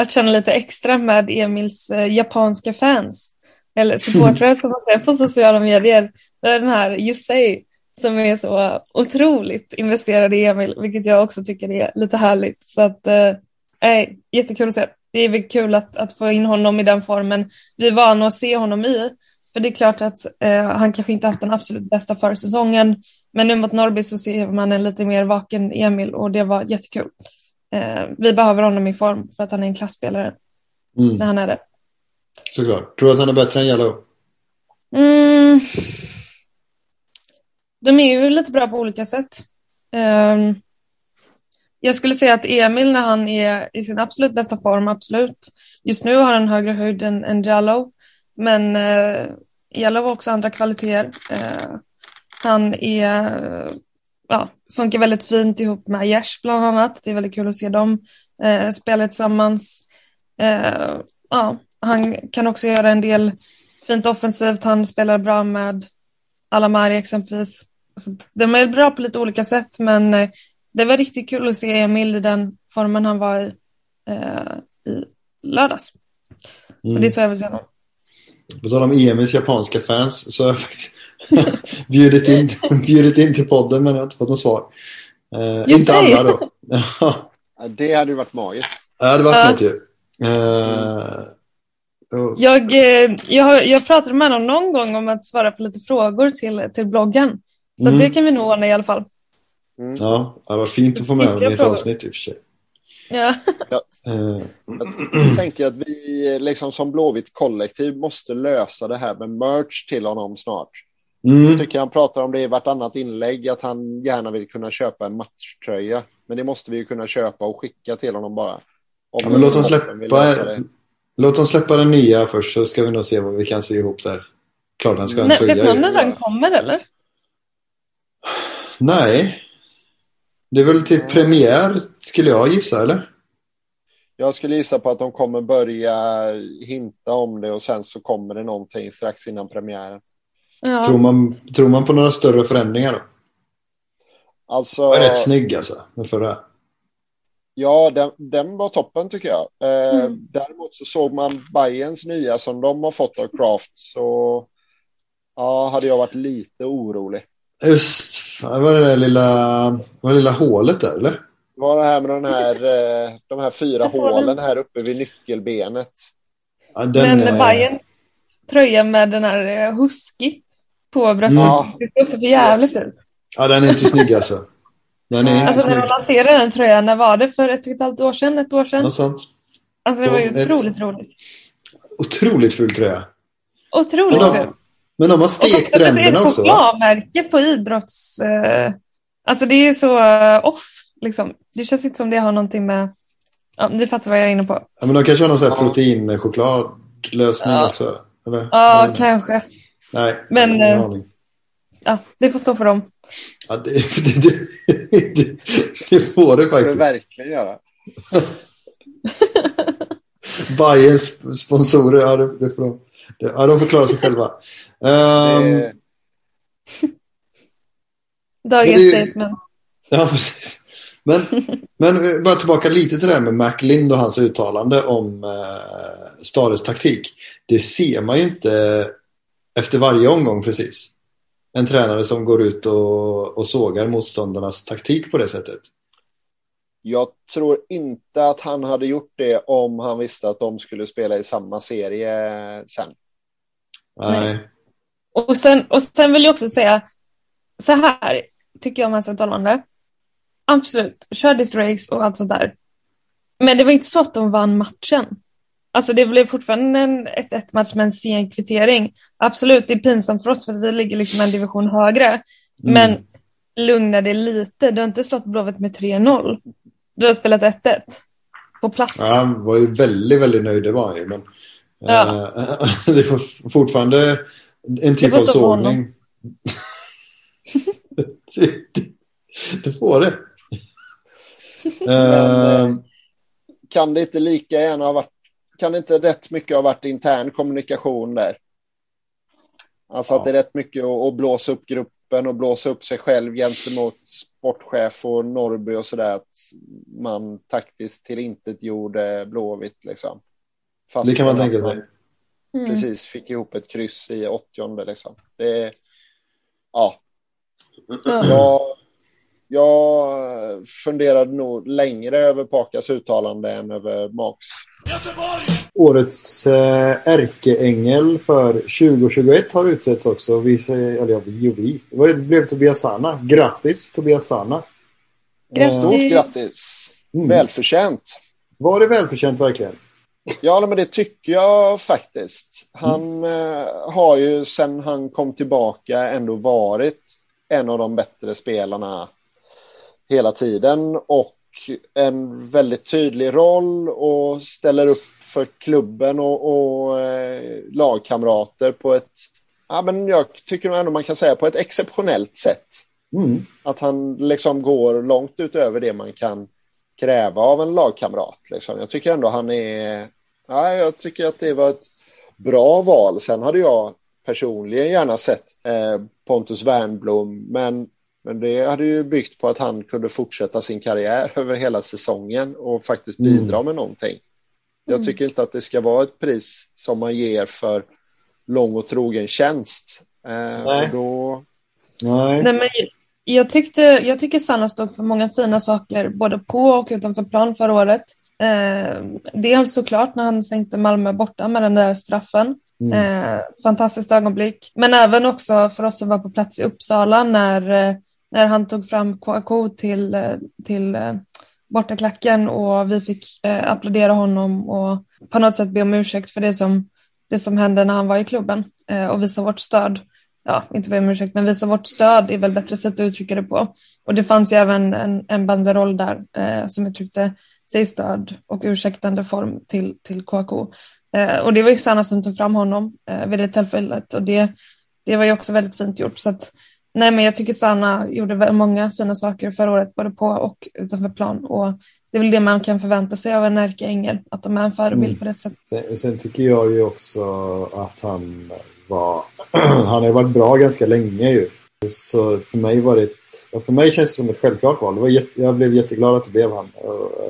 att känna lite extra med Emils eh, japanska fans. Eller supportrar som man säger på sociala medier. Det är den här Yusei som är så otroligt investerad i Emil, vilket jag också tycker är lite härligt. Så att, eh, eh jättekul att se. Det är väl kul att, att få in honom i den formen vi är vana att se honom i. För det är klart att eh, han kanske inte haft den absolut bästa försäsongen, men nu mot Norrby så ser man en lite mer vaken Emil och det var jättekul. Eh, vi behöver honom i form för att han är en klassspelare mm. när han är det. Såklart. Tror du att han är bättre än Jallow? Mm de är ju lite bra på olika sätt. Um, jag skulle säga att Emil när han är i sin absolut bästa form, absolut. Just nu har han högre höjd än, än Jallow. Men uh, Jallow har också andra kvaliteter. Uh, han är, ja, funkar väldigt fint ihop med Jesh bland annat. Det är väldigt kul att se dem uh, spela tillsammans. Uh, ja, han kan också göra en del fint offensivt. Han spelar bra med Alamari exempelvis. Så de är bra på lite olika sätt men eh, det var riktigt kul att se Emil i den formen han var i, eh, i lördags. Mm. Och det är så jag vill se honom. På tal om Emils japanska fans så har jag faktiskt bjudit, in, bjudit in till podden men jag har inte fått något svar. Eh, inte alla då. det hade ju varit magiskt. Ja, det hade varit något ju. Eh, Och, Jag, eh, jag, jag pratade med honom någon gång om att svara på lite frågor till, till bloggen. Så Mm. det kan vi nog ordna i alla fall. Mm. ja, det var fint att få med honom i ett avsnitt i och för sig. Ja. Eh, Jag tänker att vi liksom som Blåvitt kollektiv måste lösa det här med merch till honom snart. Mm, Jag tycker han pratar om det i vartannat inlägg, att han gärna vill kunna köpa en matchtröja. Men det måste vi ju kunna köpa och skicka till honom bara. Om ja, men låt lösa släppa, låt dem släppa den nya först så ska vi nog se vad vi kan sy ihop där. Klart han ska ha en Nej, tröja. vet ju. när den kommer eller? Nej. Det är väl till premiär skulle jag gissa, eller? Jag skulle gissa på att de kommer börja hinta om det och sen så kommer det någonting strax innan premiären. Ja. Tror, man, tror man på några större förändringar då? Alltså, Den är rätt snygg alltså, den förra. ja, den, den var toppen tycker jag. Eh, Mm. Däremot så såg man Bayerns nya som de har fått av Craft så ja, hade jag varit lite orolig. Just, fan, var det där lilla, var det lilla hålet där, eller? Det var det här med den här, eh, de här fyra hålen här uppe vid nyckelbenet. Ja, den, Men Bayerns tröja med den här eh, husky på bröstet. Ja. Det också för jävligt ut. Ja, den är inte snygg alltså. Den är Alltså när de lanserade den tröjan, när var det? För ett och ett halvt år sedan? Ett år sedan? Något sånt. Alltså det var ju Så, ett- otroligt roligt. Otroligt ful tröja. Otroligt kul. Men de har stekt är ränderna ett också va? chokladmärke på idrotts... Eh, alltså det är så eh, off liksom. Det känns inte som det har någonting med... Ja, ni fattar vad jag är inne på. Ja, men de kanske har någon sån här proteinchokladlösning Ja. också. Eller? Ja, kanske. Nej, Men, eh. Ja, det får stå för dem. Ja, det, det, det, det, det får det Det ska det faktiskt. verkligen göra. Bayerns sponsorer, ja, det, det får de. Det, ja, de får klara sig själva. Det, Dagens statement. Ja, precis. Men, men eh, bara tillbaka lite till det här med McLind och hans uttalande om eh, Stades taktik. Det ser man ju inte efter varje omgång precis. En tränare som går ut och, och sågar motståndarnas taktik på det sättet. jag tror inte att han hade gjort det om han visste att de skulle spela i samma serie sen. Nej. Nej. Och sen, och sen vill jag också säga, så här tycker jag om hans uttalande. Absolut, kör race och allt sånt där. Men det var inte så att de vann matchen. Alltså det blev fortfarande en 1-1 match med en sen kvittering. Absolut, det är pinsamt för oss för att vi ligger liksom en division högre. Mm. Men lugna dig lite, du har inte slått Blåvitt med 3-0. Du har spelat 1-1. På plats. Ja, han var ju väldigt, väldigt nöjd, det var han ju. Men, Ja. eh, det får fortfarande en typ av sågning. det, det, det får det. Men, Eh, Kan det inte lika gärna ha varit, kan det inte rätt mycket ha varit intern kommunikation där? Alltså att Ja. det är rätt mycket att, att blåsa upp gruppen och blåsa upp sig själv gentemot sportchef och Norrby och sådär. Att man taktiskt till intet gjorde Blåvitt liksom. Fast det kan man att tänka sig. Mm. precis fick ihop ett kryss i åttionde liksom. Det ja, Ja. Jag, funderade nog längre över Pakas uttalande än över Max. Årets eh, ärkeängel för 2021 har utsetts också. Vi säger, eller ja, vi och vi. Det blev Tobias Sana. Grattis Tobias Sana. Grattis. Eh, Stort grattis! Mm. Välförtjänt. Var det välförtjänt verkligen? Ja, men det tycker jag faktiskt. Han eh, har ju sen han kom tillbaka ändå varit en av de bättre spelarna hela tiden och en väldigt tydlig roll och ställer upp för klubben och, och eh, lagkamrater på ett, ja men jag tycker nog ändå man kan säga på ett exceptionellt sätt. Mm. Att han liksom går långt utöver det man kan kräva av en lagkamrat. Liksom. Jag tycker ändå han är... Ja, jag tycker att det var ett bra val. Sen hade jag personligen gärna sett eh, Pontus Wernblom, men, men det hade ju byggt på att han kunde fortsätta sin karriär över hela säsongen och faktiskt Mm. bidra med någonting. Jag Mm. tycker inte att det ska vara ett pris som man ger för lång och trogen tjänst. Eh, Nej. då, Nej. Nej, men jag, tyckte, jag tycker Sanna stod för många fina saker både på och utanför plan förra året. Eh, dels såklart när han sänkte Malmö borta med den där straffen. Mm. Eh, fantastiskt ögonblick. Men även också för oss som var på plats i Uppsala när, eh, när han tog fram Kouakou till, eh, till eh, bortaklacken och vi fick eh, applådera honom och på något sätt be om ursäkt för det som, det som hände när han var i klubben eh, och visa vårt stöd. Ja, inte be om ursäkt, men visa vårt stöd är väl bättre sätt att uttrycka det på. Och det fanns ju även en, en banderoll där eh, som uttryckte sig stöd och ursäktande form till, till KK. Eh, och det var ju Sanna som tog fram honom eh, vid det tillfället och det, det var ju också väldigt fint gjort. Så att, nej, men jag tycker Sanna gjorde många fina saker förra året, både på och utanför plan. Och det är väl det man kan förvänta sig av en ärkeängel, att de är en förebild mm. på det sättet. Sen, sen, tycker jag ju också att han var... han har varit bra ganska länge ju. Så för mig var det för mig känns det som ett självklart val. Det var jätte, jag blev jätteglad att det blev han.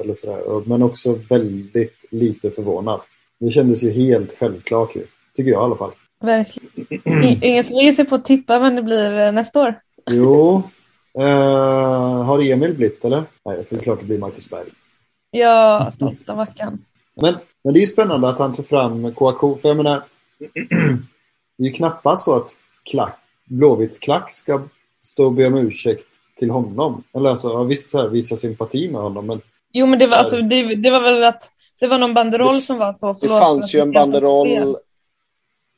Eller sådär. Men också väldigt lite förvånad. Det kändes ju helt självklart ju. Tycker jag i alla fall. Verkligen. Ingen som ger sig på att tippa vem det blir eh, nästa år? Jo. Uh, har Emil blivit eller? Nej, det är klart det blir Marcus Berg. Ja, stolta Mackan. Men, men det är ju spännande att han tog fram Kouakou. För jag menar, det är ju knappast så att klack, Blåvitt klack ska stå och be om ursäkt till honom. Eller alltså, ja, visst här, visa sympati med honom, men... Jo, men det var, alltså, det, det var väl att det var någon banderoll det, som var så. Förlåt, det fanns ju en banderoll.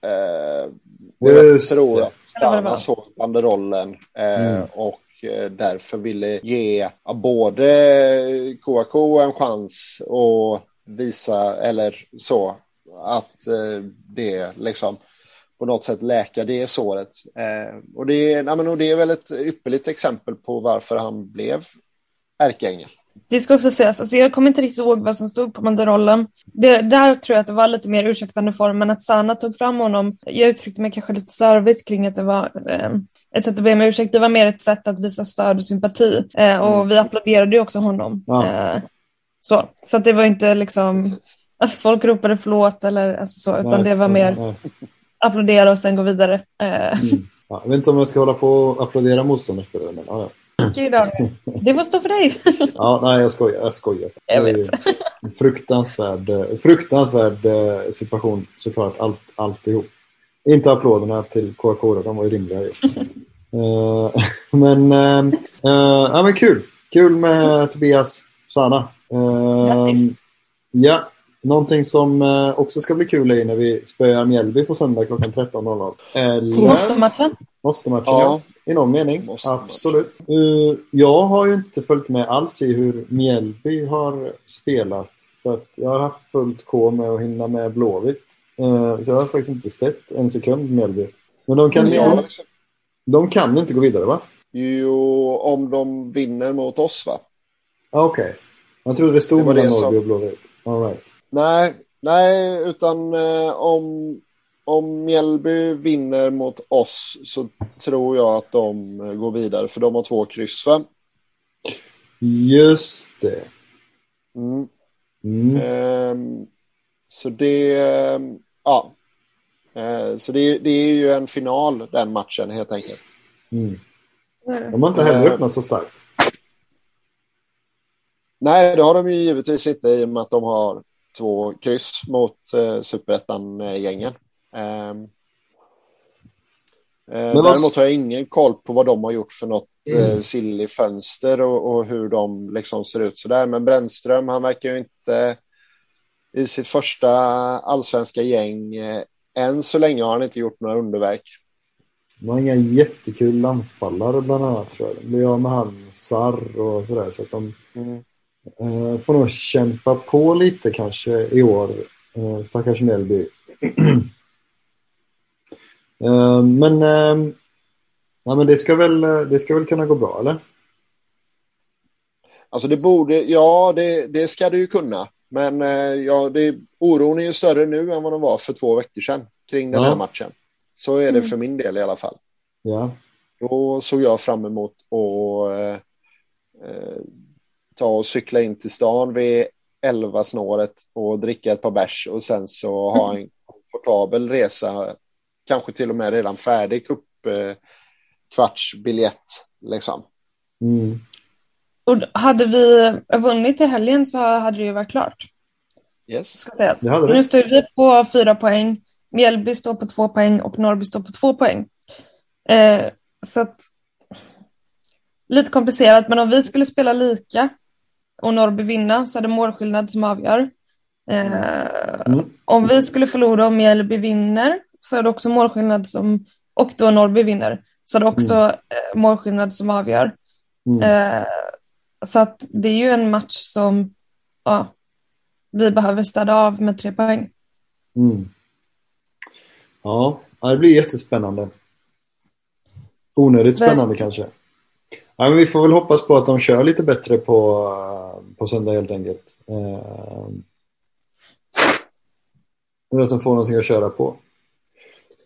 Eh, jag tror att Stana såg banderollen eh, mm. och eh, därför ville ge både Kouakou en chans och visa, eller så, att eh, det liksom på något sätt läka det såret. Eh, och, det, ja, men, och det är väl ett ypperligt exempel på varför han blev ärkeängel. Det ska också sägas, alltså jag kommer inte riktigt ihåg vad som stod på banderollen. Det, där tror jag att det var lite mer ursäktande form, men att Sanna tog fram honom. Jag uttryckte mig kanske lite slarvigt kring att det var eh, ett sätt att be om ursäkt. Det var mer ett sätt att visa stöd och sympati. Eh, och mm. vi applåderade ju också honom. Ja. Eh, så så att det var inte liksom att folk ropade förlåt eller alltså så, utan nej, det var mer nej applådera och sen gå vidare. Eh. Mm. Ja, jag vet inte om jag ska hålla på och applådera motståndarspelare, men ja, ja. Det får stå för dig. ja, nej, jag skojar. Jag skojar. Jag vet. En fruktansvärd, fruktansvärd eh, situation såklart, allt, alltihop. Inte applåderna till KK, de var ju rimliga. uh, men, uh, uh, ja, men kul. Kul med Tobias, Sanna. Uh, ja, Någonting som eh, också ska bli kul är när vi spöar Mjällby på söndag klockan 13.00. Eller... Måste-matchen? Måste-matchen, ja. ja. I någon mening. Absolut. Uh, jag har ju inte följt med alls i hur Mjällby har spelat. För att jag har haft fullt K med att hinna med Blåvitt. Uh, så jag har faktiskt inte sett en sekund Mjällby. Men de kan, mm. de, de kan inte gå vidare va? Jo, om de vinner mot oss va? Okej. Okay. Jag trodde det stod mellan Norrby och Blåvitt. All right. Nej, nej utan eh, om, om Mjällby vinner mot oss så tror jag att de eh, går vidare för de har två kryss va? Just det. Mm. Mm. Eh, så det, ehm, ja. Eh, så det, det, är ju en final den matchen helt enkelt. Mm. De har inte heller öppnat så starkt. Nej, det har de ju givetvis inte i och med att de har två kryss mot eh, superettan-gängen. Eh, eh, däremot har jag ingen koll på vad de har gjort för något eh, mm. i fönster och, och, hur de liksom ser ut sådär. Men Brännström, han verkar ju inte i sitt första allsvenska gäng. Eh, än så länge har han inte gjort några underverk. De har inga jättekul anfallare bland annat tror jag. De blir av med han Sarr och sådär. Så att de, mm. Uh, får nog kämpa på lite kanske i år. Uh, stackars Mjällby. uh, men, uh, ja, men det, ska väl, det ska väl kunna gå bra, eller? Alltså det borde, ja det, det ska det ju kunna. Men ja, det, oron är ju större nu än vad den var för två veckor sedan kring den ja. här matchen. Så är det mm. för min del i alla fall. Ja. Då såg jag fram emot att ta och cykla in till stan vid 11 snåret och dricka ett par bärs och sen så ha en komfortabel resa, kanske till och med redan färdig cup eh, kvartsbiljett liksom. Mm. Och hade vi vunnit i helgen så hade det ju varit klart. Yes. Nu står vi på fyra poäng. Mjällby står på två poäng och Norrby står på två poäng. Eh, så att, lite komplicerat, men om vi skulle spela lika och Norrby vinna så är det målskillnad som avgör. Eh, Mm. Om vi skulle förlora och Mjällby vinner så är det också målskillnad som, och då Norrby vinner, så är det också eh, målskillnad som avgör. Mm. Eh, så att det är ju en match som ja, vi behöver städa av med tre poäng. Mm. Ja, det blir jättespännande. Onödigt spännande kanske. Ja, men vi får väl hoppas på att de kör lite bättre på, eh, på söndag helt enkelt. Eh, att de får någonting att köra på.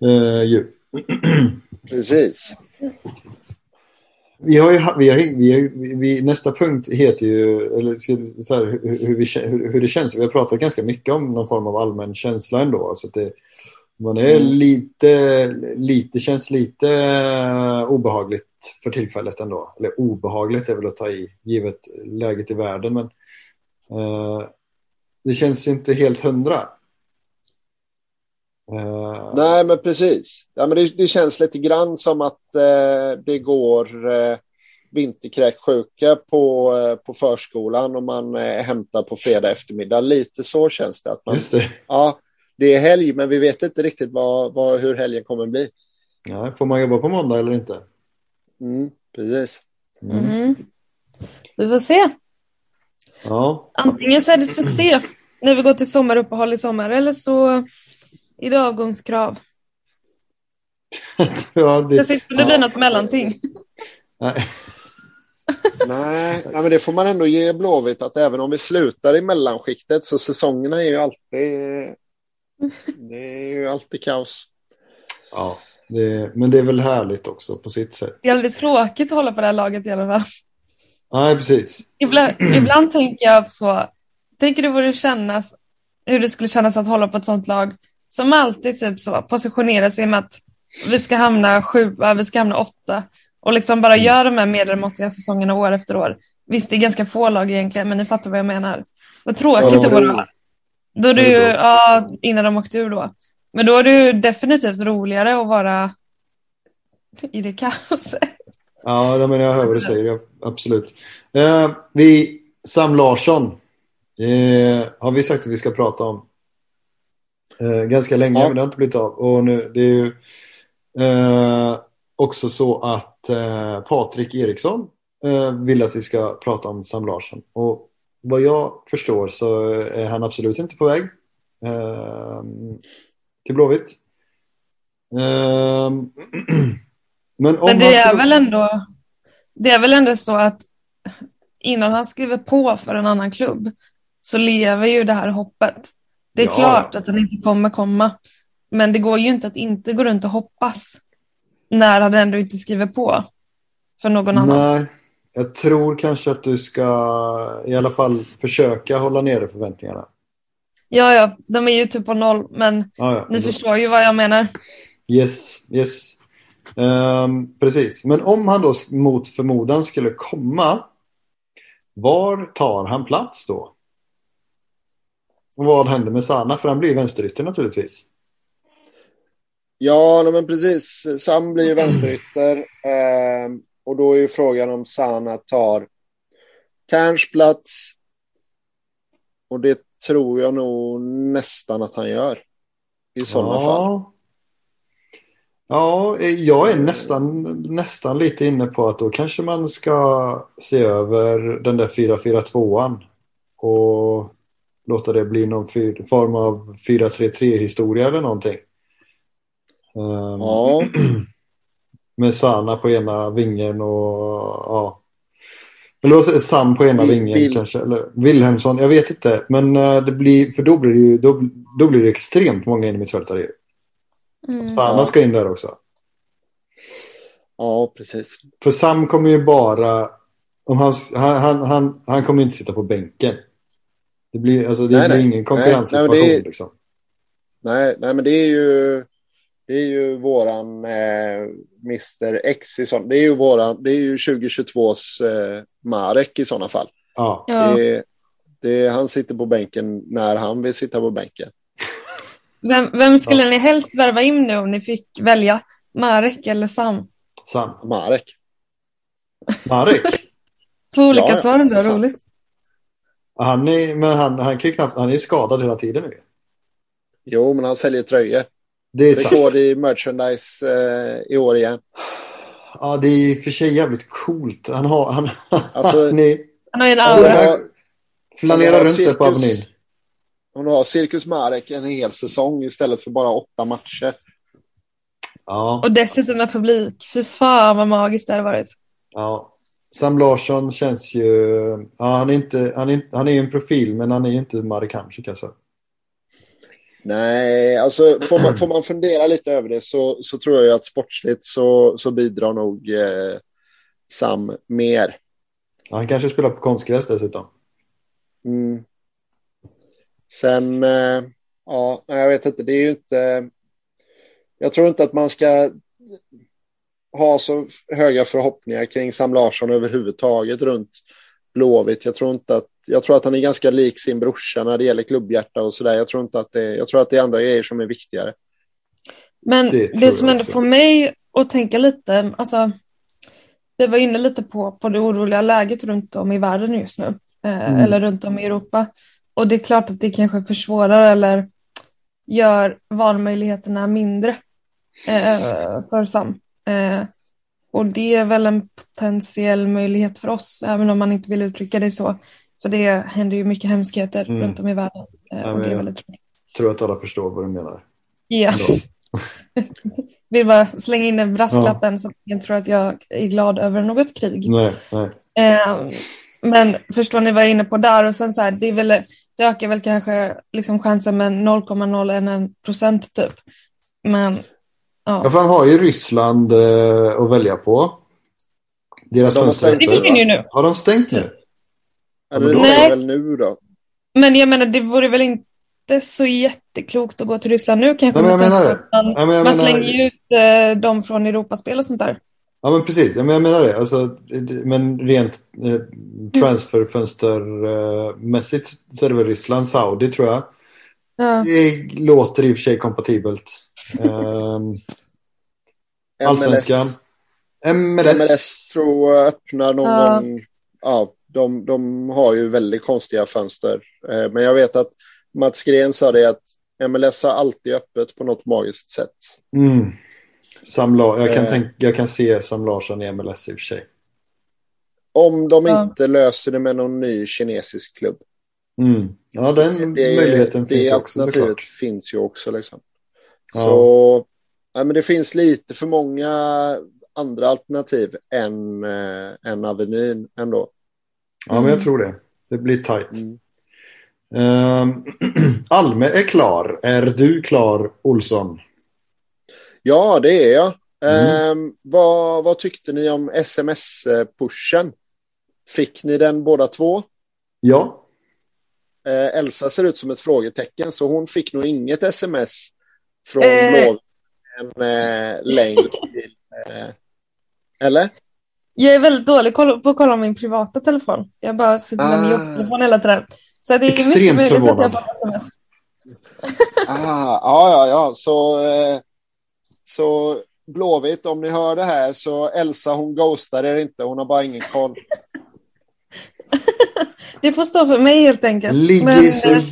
Eh, ju. Precis. Vi har ju, vi har, vi har, vi, nästa punkt heter ju eller, så här, hur, hur, vi, hur, hur det känns. Vi har pratat ganska mycket om någon form av allmän känsla ändå. Så det, man är Mm. lite, lite, känns lite eh, obehagligt för tillfället ändå. Eller obehagligt är väl att ta i, givet läget i världen. Men eh, det känns inte helt hundra. Eh, Nej, men precis. Ja, men det, det känns lite grann som att eh, det går eh, vinterkräksjuka på, eh, på förskolan och man eh, hämtar på fredag eftermiddag. Lite så känns det. Att man, Just det. ja, det är helg, men vi vet inte riktigt vad, vad, hur helgen kommer bli. Ja, får man jobba på måndag eller inte? Mm, precis. Mm. Mhm. Vi får se. Ja. Antingen så är det succé när vi går till sommaruppehåll i sommar eller så är det avgångskrav. ja, det, Det sitter det blir något mellanting. nej. Nej, nej, men det får man ändå ge Blåvitt att även om vi slutar i mellanskiktet så säsongerna är ju alltid det är ju alltid kaos. Ja, det, men det är väl härligt också på sitt sätt. Det är väldigt tråkigt att hålla på det här laget i alla fall. Nej, precis. Ibland, ibland tänker jag så, tänker du vad det kännas, hur det skulle kännas att hålla på ett sånt lag som alltid typ så positionerar sig med att vi ska hamna sjua, vi ska hamna åtta och liksom bara gör de här medelmåttiga säsongerna år efter år. Visst, det är ganska få lag egentligen, men ni fattar vad jag menar. Vad tråkigt Ja, det vore. Då bra. ja, innan de åkte ur då. Men då är det ju definitivt roligare att vara i det kaoset. Ja, det men jag hör vad du säger. Ja, absolut. Eh, vi, Sam Larsson eh, har vi sagt att vi ska prata om eh, ganska länge, Ja. men det har inte blivit av. Och nu, det är ju eh, också så att eh, Patrik Eriksson eh, vill att vi ska prata om Sam Larsson. Och vad jag förstår så är han absolut inte på väg eh, till Blåvitt. Eh, men Men det är skulle- väl ändå det är väl ändå så att innan han skriver på för en annan klubb så lever ju det här hoppet. Det är Ja, klart att han inte kommer komma. Men det går ju inte att inte gå runt och hoppas när han ändå inte skriver på för någon annan. Nej, jag tror kanske att du ska i alla fall försöka hålla nere förväntningarna. Ja, ja, de är ju typ på noll, men Ja, ja. ni förstår ju vad jag menar. Yes, yes. Ehm, precis. Men om han då mot förmodan skulle komma, var tar han plats då? Och vad händer med Sana? För han blir vänsterytter naturligtvis. Ja, men precis. Sam blir ju vänsterytter eh, och då är ju frågan om Sana tar Terns plats. Och det tror jag nog nästan att han gör. I sådana fall. Ja, jag är nästan, nästan lite inne på att då kanske man ska se över den där 4-4-2an och låta det bli någon form av 4-3-3 historia eller någonting. Ehm, Ja, Med Sana på ena vingen och ja. Eller vad säger Sam på ena Vil- vingen Vil- kanske. Eller Wilhelmsson, jag vet inte. Men eh, det blir, för då blir det ju då, då blir det extremt många in i mittfältare. ju. Mm. Sana Ja. ska in där också. ja precis. För Sam kommer ju bara... Om han, han, han, han, han kommer inte sitta på bänken. Det blir, alltså, det Nej, blir nej. ingen konkurrenssituation. Nej, nej, men är- liksom. Nej, nej, men det är ju Det är ju våran eh, Mr X i sån. Det är ju våran, det är ju 2022s eh, Marek i sådana fall. Ja. Ja. Det, det, han sitter på bänken när han vill sitta på bänken. Vem, vem skulle ni helst värva in nu om ni fick välja? Marek eller Sam? Sam. Marek. Marek. Två olika Ja, ja, svar fan. roligt. Han är, men han, han kan knappt, han är skadad hela tiden nu. Jo, men han säljer tröjor. Det är sant. Rekord i merchandise eh, i år igen. Ja, det är i och för sig jävligt coolt. Han har, han, Alltså- han är, Han har ju en aura. flanerar runt där på cirkus- Avenyn. Om du har Cirkus Marek en hel säsong istället för bara åtta matcher. Ja, Och dessutom med publik. Fy fan vad magiskt det hade varit. ja. Sam Larsson känns ju... Ja, han är inte, han är, han är ju en profil, men han är ju inte Marek Hamsik alltså. Nej, alltså får man, får man fundera lite över det så, så tror jag att sportsligt så, så bidrar nog eh, Sam mer. Ja, han kanske spelar på konstgräs dessutom. Mm. Sen, eh, ja, jag vet inte, det är ju inte... Jag tror inte att man ska ha så höga förhoppningar kring Sam Larsson överhuvudtaget runt Blåvitt. Jag tror inte att, jag tror att han är ganska lik sin brorsa när det gäller klubbhjärta och sådär. Jag tror inte att det, jag tror att det är andra grejer som är viktigare. Men Det det, som ändå får mig att tänka lite, alltså vi var inne lite på, på det oroliga läget runt om i världen just nu, eh, Mm. eller runt om i Europa. Och det är klart att det kanske försvårar eller gör valmöjligheterna mindre eh, för Sam. Eh, och det är väl en potentiell möjlighet för oss, även om man inte vill uttrycka det så. För det händer ju mycket hemskheter Mm. runt om i världen. Eh, Ja, och det är väldigt tråkigt. Tror att alla förstår vad du menar. Ja. Vill bara slänga in den brasklappen så att ingen tror att jag är glad över något krig. Nej, nej. Eh, men förstår ni vad jag är inne på där? Och sen så här, det, är väl, det ökar väl kanske liksom chansen med 0,01 procent typ. Men Ja, ja, för han har ju Ryssland eh, att välja på. Deras De har fönster är stängt ju nu. Har de stängt nu? Eller det Nej. väl nu då. Men jag menar, det vore väl inte så jätteklokt att gå till Ryssland nu kanske. Nej, men jag menar det. på att Man, Ja, men jag man menar- slänger ju ut eh, dem från Europaspel och sånt där. Ja, men precis. Ja, men jag menar det. Alltså, men rent eh, transferfönstermässigt så är det väl Ryssland, Saudi tror jag. Ja. Det låter i och för sig kompatibelt. Ehm, Allsvenskan. MLS. MLS tror jag öppnar någon Ja. gång. Ja, de, de har ju väldigt konstiga fönster. Eh, Men jag vet att Mats Gren sa det att MLS har alltid öppet på något magiskt sätt. Mm. Sam La- jag, kan Eh. tänka, jag kan se Sam Larsson i MLS i och för sig. Om de Ja. inte löser det med någon ny kinesisk klubb. Mm. Ja, den Det, möjligheten det finns ju också alternativet såklart. finns ju också. Liksom. Ja. Så ja, men det finns lite för många andra alternativ än, äh, än Avenyn ändå. Ja, men Mm. jag tror det. Det blir tajt. Mm. Ehm, Alme är klar. Är du klar, Olsson? Ja, det är jag. Mm. Ehm, vad, vad tyckte ni om sms-pushen? Fick ni den båda två? Ja. Eh, Elsa ser ut som ett frågetecken, så hon fick nog inget sms från Eh. Blå. En eh, länk till... Eh, eller? Jag är väldigt dålig på att kolla min privata telefon. Jag bara sitter med min Ah. jobbtelefon hela tiden. Så det är Extremt mycket möjligt att förvånad. jag får sms. Ah, ja, ja, ja. Så, eh, så Blåvitt, om ni hör det här, så Elsa hon ghostar er inte. Hon har bara ingen koll. Det får stå för mig helt enkelt. Ligger Men, så eh,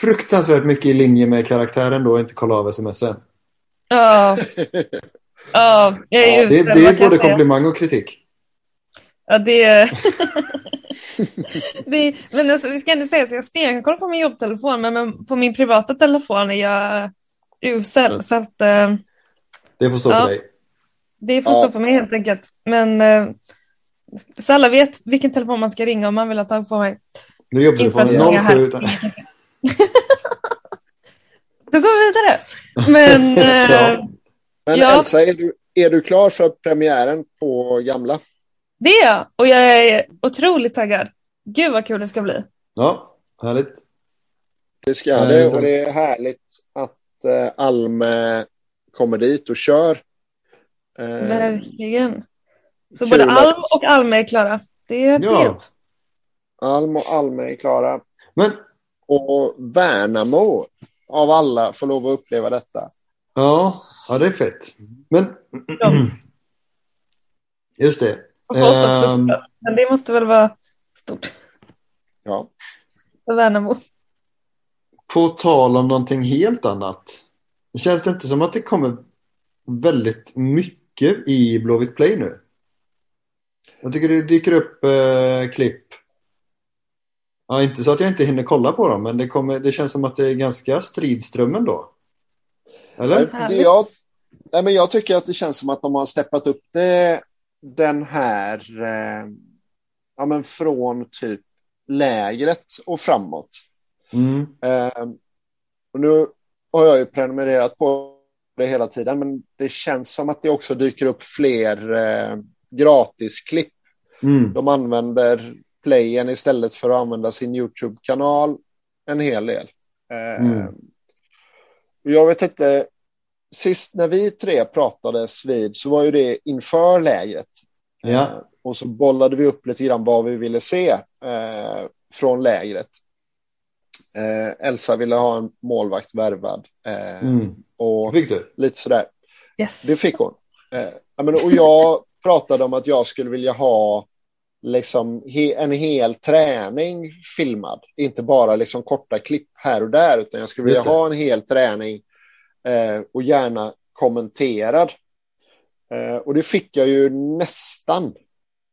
fruktansvärt mycket i linje med karaktären då inte kolla av smsen. Ja, ja, jag är Ja, Det, det är både komplimang och kritik. Ja, det är... det. Men alltså, vi ska ändå säga så jag stenkoll på min jobbtelefon, men men på min privata telefon är jag usel. Så att eh, Det får stå Ja. för dig. det får Ja. stå för mig helt enkelt. Men eh, så alla vet vilken telefon man ska ringa om man vill ha tag på mig. Nu jobbar du här... 07. Då går vi vidare. Men eh, Ja. Men Ja. Elsa, är du, är du klar för premiären på Gamla? det är jag. Och jag är otroligt taggad. Gud vad kul det ska bli. Ja, härligt. Det ska det och det är härligt att eh, Alme kommer dit och kör. Eh, Verkligen. Så både Alm och Alme är klara. Det är ja. Alm och Alme är klara. Men... Och Värnamo av alla får lov att uppleva detta. Ja, ja det är fett. Men... Ja. Just det. Och för oss också. Um... Men det måste väl vara stort. Ja. För Värnamo. På tal om någonting helt annat. Känns det inte som att det kommer väldigt mycket i Blåvitt Play nu? Jag tycker det dyker upp eh, klipp. Ja, inte så att jag inte hinner kolla på dem, men det, kommer, det känns som att det är ganska stridströmmen då. Eller? Nej, det jag, nej, men jag tycker att det känns som att de har steppat upp det den här, eh, ja men från typ lägret och framåt. Mm. Eh, och nu har jag ju prenumererat på det hela tiden, men det känns som att det också dyker upp fler eh, gratisklipp. Mm. De använder playen istället för att använda sin YouTube-kanal en hel del. Eh, mm. Jag vet inte, sist när vi tre pratades vid så var ju det inför lägret. Ja. Eh, och så bollade vi upp lite grann vad vi ville se eh, från lägret. Eh, Elsa ville ha en målvakt värvad. Eh, mm. och fick du? Lite sådär. Yes. Det fick hon. Eh, och jag pratade om att jag skulle vilja ha liksom he, en hel träning filmad. Inte bara liksom korta klipp här och där, utan jag skulle vilja ha en hel träning eh, och gärna kommenterad. Eh, och det fick jag ju nästan.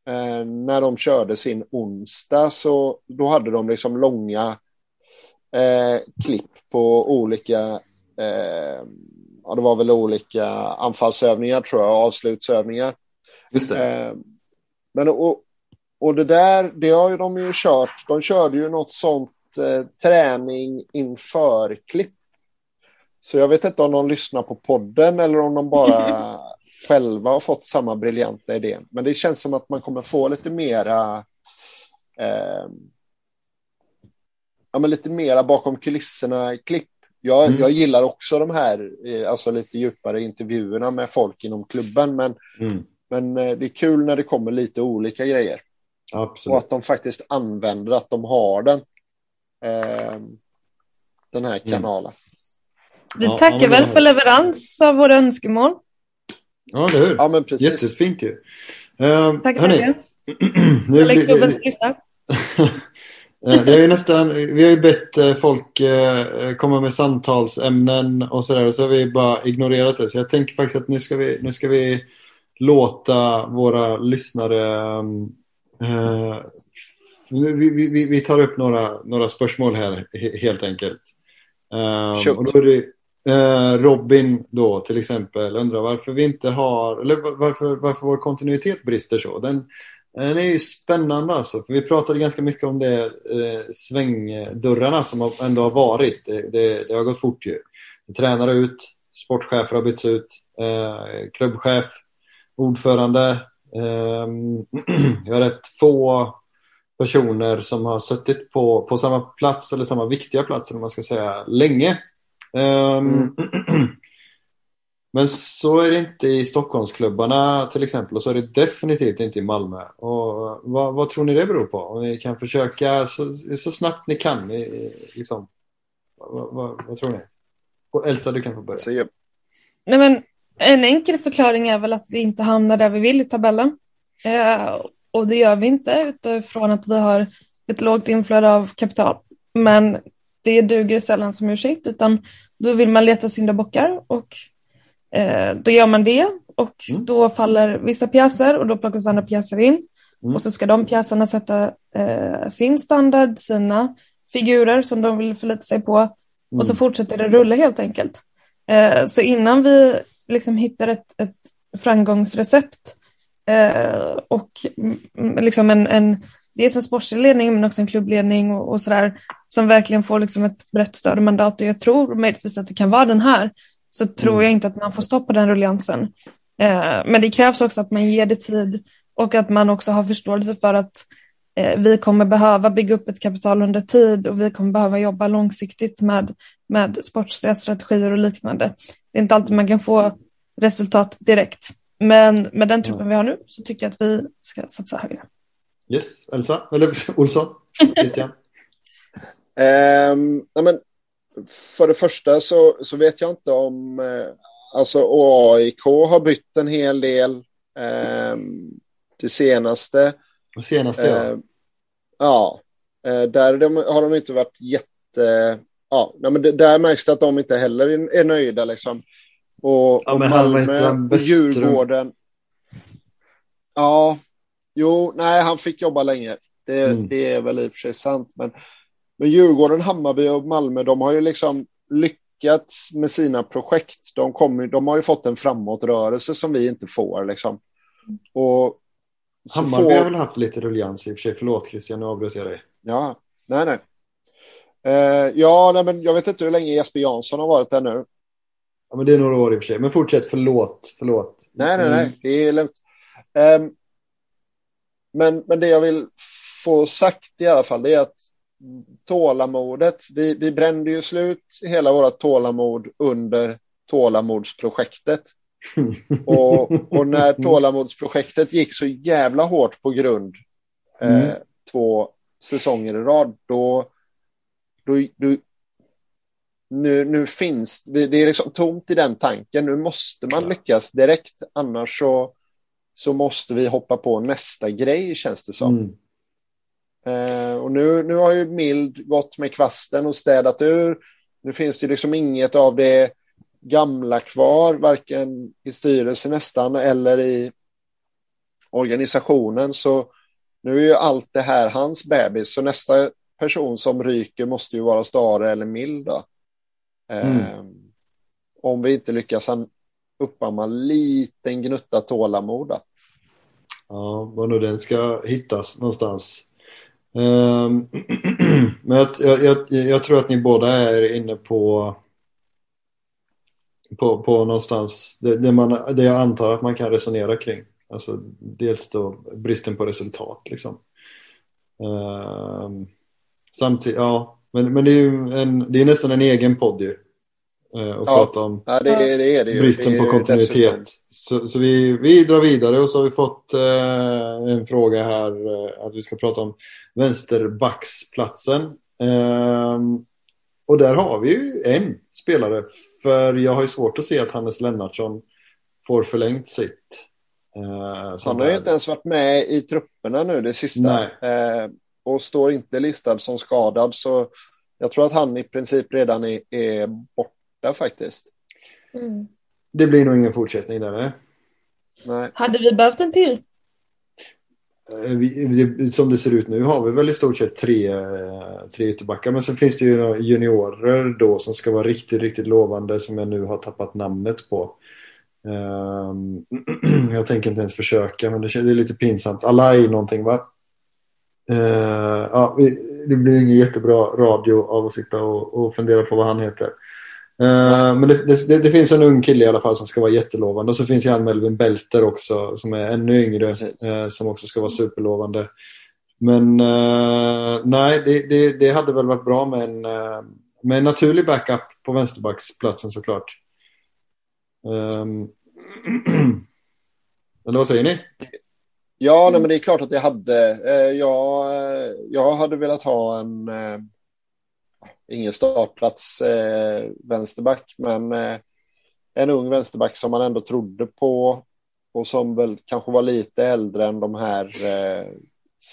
Eh, när de körde sin onsdag så då hade de liksom långa eh, klipp på olika, eh, ja det var väl olika anfallsövningar tror jag, avslutsövningar. Just det. Eh, men och, och det där, det har ju de ju kört, de körde ju något sånt eh, träning inför klipp. Så jag vet inte om de lyssnar på podden eller om de bara själva har fått samma briljanta idé. Men det känns som att man kommer få lite mera eh, ja, men lite mera bakom kulisserna klipp. Jag, mm. jag gillar också de här eh, alltså lite djupare intervjuerna med folk inom klubben. Men, mm. Men eh, det är kul när det kommer lite olika grejer. Absolut. Och att de faktiskt använder att de har den. Eh, den här mm. kanalen. Vi ja, tackar väl för leverans av våra önskemål. Ja, det hur? Ja, men precis. Jättefint ju. Uh, tack, hörni, tack. nu blir det... Eh, det är nästan, vi har ju bett eh, folk eh, komma med samtalsämnen och sådär och så har vi bara ignorerat det. Så jag tänker faktiskt att nu ska vi, nu ska vi låta våra lyssnare uh, vi, vi, vi, tar upp några, några spörsmål här helt enkelt. Um, och då är det, uh, Robin då till exempel undrar varför vi inte har, eller varför, varför vår kontinuitet brister så. Den, den är ju spännande alltså. För vi pratade ganska mycket om det eh, svängdörrarna som ändå har varit. Det, det, det har gått fort ju. Tränare ut, sportchefer har bytts ut, eh, klubbchef, ordförande. Eh, jag har rätt få personer som har suttit på, på samma plats eller samma viktiga plats, eller man ska säga, länge. Um, mm. Men så är det inte i Stockholmsklubbarna till exempel och så är det definitivt inte i Malmö. Och vad, vad tror ni det beror på? Om ni kan försöka så, så snabbt ni kan. Liksom. Vad, vad, vad, tror ni? Och Elsa, du kan få börja. Så, ja. Nej, men en enkel förklaring är väl att vi inte hamnar där vi vill i tabellen. Eh, och det gör vi inte utifrån att vi har ett lågt inflöde av kapital. Men det duger sällan som ursäkt utan då vill man leta syndabockar och Eh, då gör man det och mm. då faller vissa pjäser och då plockas andra pjäser in. Mm. Och så ska de pjäserna sätta eh, sin standard, sina figurer som de vill förlita sig på. Mm. Och så fortsätter det rulla helt enkelt. Eh, så innan vi liksom hittar ett, ett framgångsrecept eh, och liksom en, en dels en sportslig ledning men också en klubbledning och, och sådär som verkligen får liksom ett brett och mandat och jag tror möjligtvis att det kan vara den här så tror mm. jag inte att man får stopp på den rulliansen. Eh, men det krävs också att man ger det tid och att man också har förståelse för att eh, vi kommer behöva bygga upp ett kapital under tid och vi kommer behöva jobba långsiktigt med, med sportsliga strategier och liknande. Det är inte alltid man kan få resultat direkt. Men med den truppen vi har nu så tycker jag att vi ska satsa högre. Yes, Elsa, eller Olsson, Christian. um, ja, men för det första så, så vet jag inte om eh, alltså AIK har bytt en hel del eh, det senaste. Det senaste ja. Eh, ja, eh, där de, har de inte varit jätte... Ja, men det, där märks det att de inte heller är, är nöjda liksom. Och, ja, och Malmö och Djurgården. Ja, jo, nej, han fick jobba länge. Det, mm. det är väl i och för sig sant. Men, men Djurgården, Hammarby och Malmö, de har ju liksom lyckats med sina projekt. De, kommer, de har ju fått en framåtrörelse som vi inte får. Liksom. Och Hammarby får... har väl haft lite ruljans i och för sig. Förlåt Christian, nu avbröt jag dig. Ja, nej, nej. Uh, ja, nej, men jag vet inte hur länge Jesper Jansson har varit där nu. Ja, men det är några år i och för sig. Men fortsätt, förlåt. förlåt. Nej, nej, nej, mm. det är lugnt. Um, men, men det jag vill få sagt i alla fall, det är att tålamodet, vi, vi brände ju slut hela vårt tålamod under tålamodsprojektet. och, och när tålamodsprojektet gick så jävla hårt på grund eh, mm. två säsonger i rad, då, då, då nu, nu finns det, är liksom tomt i den tanken. Nu måste man lyckas direkt, annars så, så måste vi hoppa på nästa grej känns det som. Mm. Eh, och nu, nu har ju Mild gått med kvasten och städat ur. Nu finns det liksom inget av det gamla kvar, varken i styrelsen nästan eller i organisationen. Så nu är ju allt det här hans bebis. Så nästa person som ryker måste ju vara Stare eller Mild. Mm. Eh, om vi inte lyckas uppamma liten gnutta tålamod. Ja, var nu den ska hittas någonstans. Um, men jag, jag, jag, tror att ni båda är inne på på, på någonstans det, det, man, det jag antar att man kan resonera kring. Alltså dels då bristen på resultat liksom. Um, samtidigt, ja, men, men det är ju en, det är nästan en egen podd ju. Uh, och ja, prata om ja, det, det är det bristen det på kontinuitet. Så, så, vi, vi drar vidare och så har vi fått uh, en fråga här uh, att vi ska prata om vänsterbacksplatsen. Um, och där har vi ju en spelare. För jag har ju svårt att se att Hannes Lennartsson får förlängt sitt. Uh, han har ju inte ens varit med i trupperna nu det sista. Uh, och står inte listad som skadad. Så jag tror att han i princip redan är, är borta faktiskt. Mm. Det blir nog ingen fortsättning där. Nej. nej. Hade vi behövt en till? Eh, vi, som det ser ut nu har vi väl i stort sett tre, tre ytterbackar. Men sen finns det ju juniorer då som ska vara riktigt, riktigt lovande som jag nu har tappat namnet på. Um, jag tänker inte ens försöka men det, det är lite pinsamt. Alai någonting va? Uh, ja, det blir ingen jättebra radio av att sitta och, och fundera på vad han heter. Uh, men det, det, det, finns en ung kille i alla fall som ska vara jättelovande. Och så finns Jan Melvin Belter också som är ännu yngre. Uh, som också ska vara superlovande. Men nej, det, det, hade väl varit bra med en, med en naturlig backup på vänsterbacksplatsen såklart. Um, eller vad säger ni? Ja, nej, men det är klart att det hade. Jag, jag hade velat ha en ingen startplats eh, vänsterback, men eh, en ung vänsterback som man ändå trodde på och som väl kanske var lite äldre än de här eh,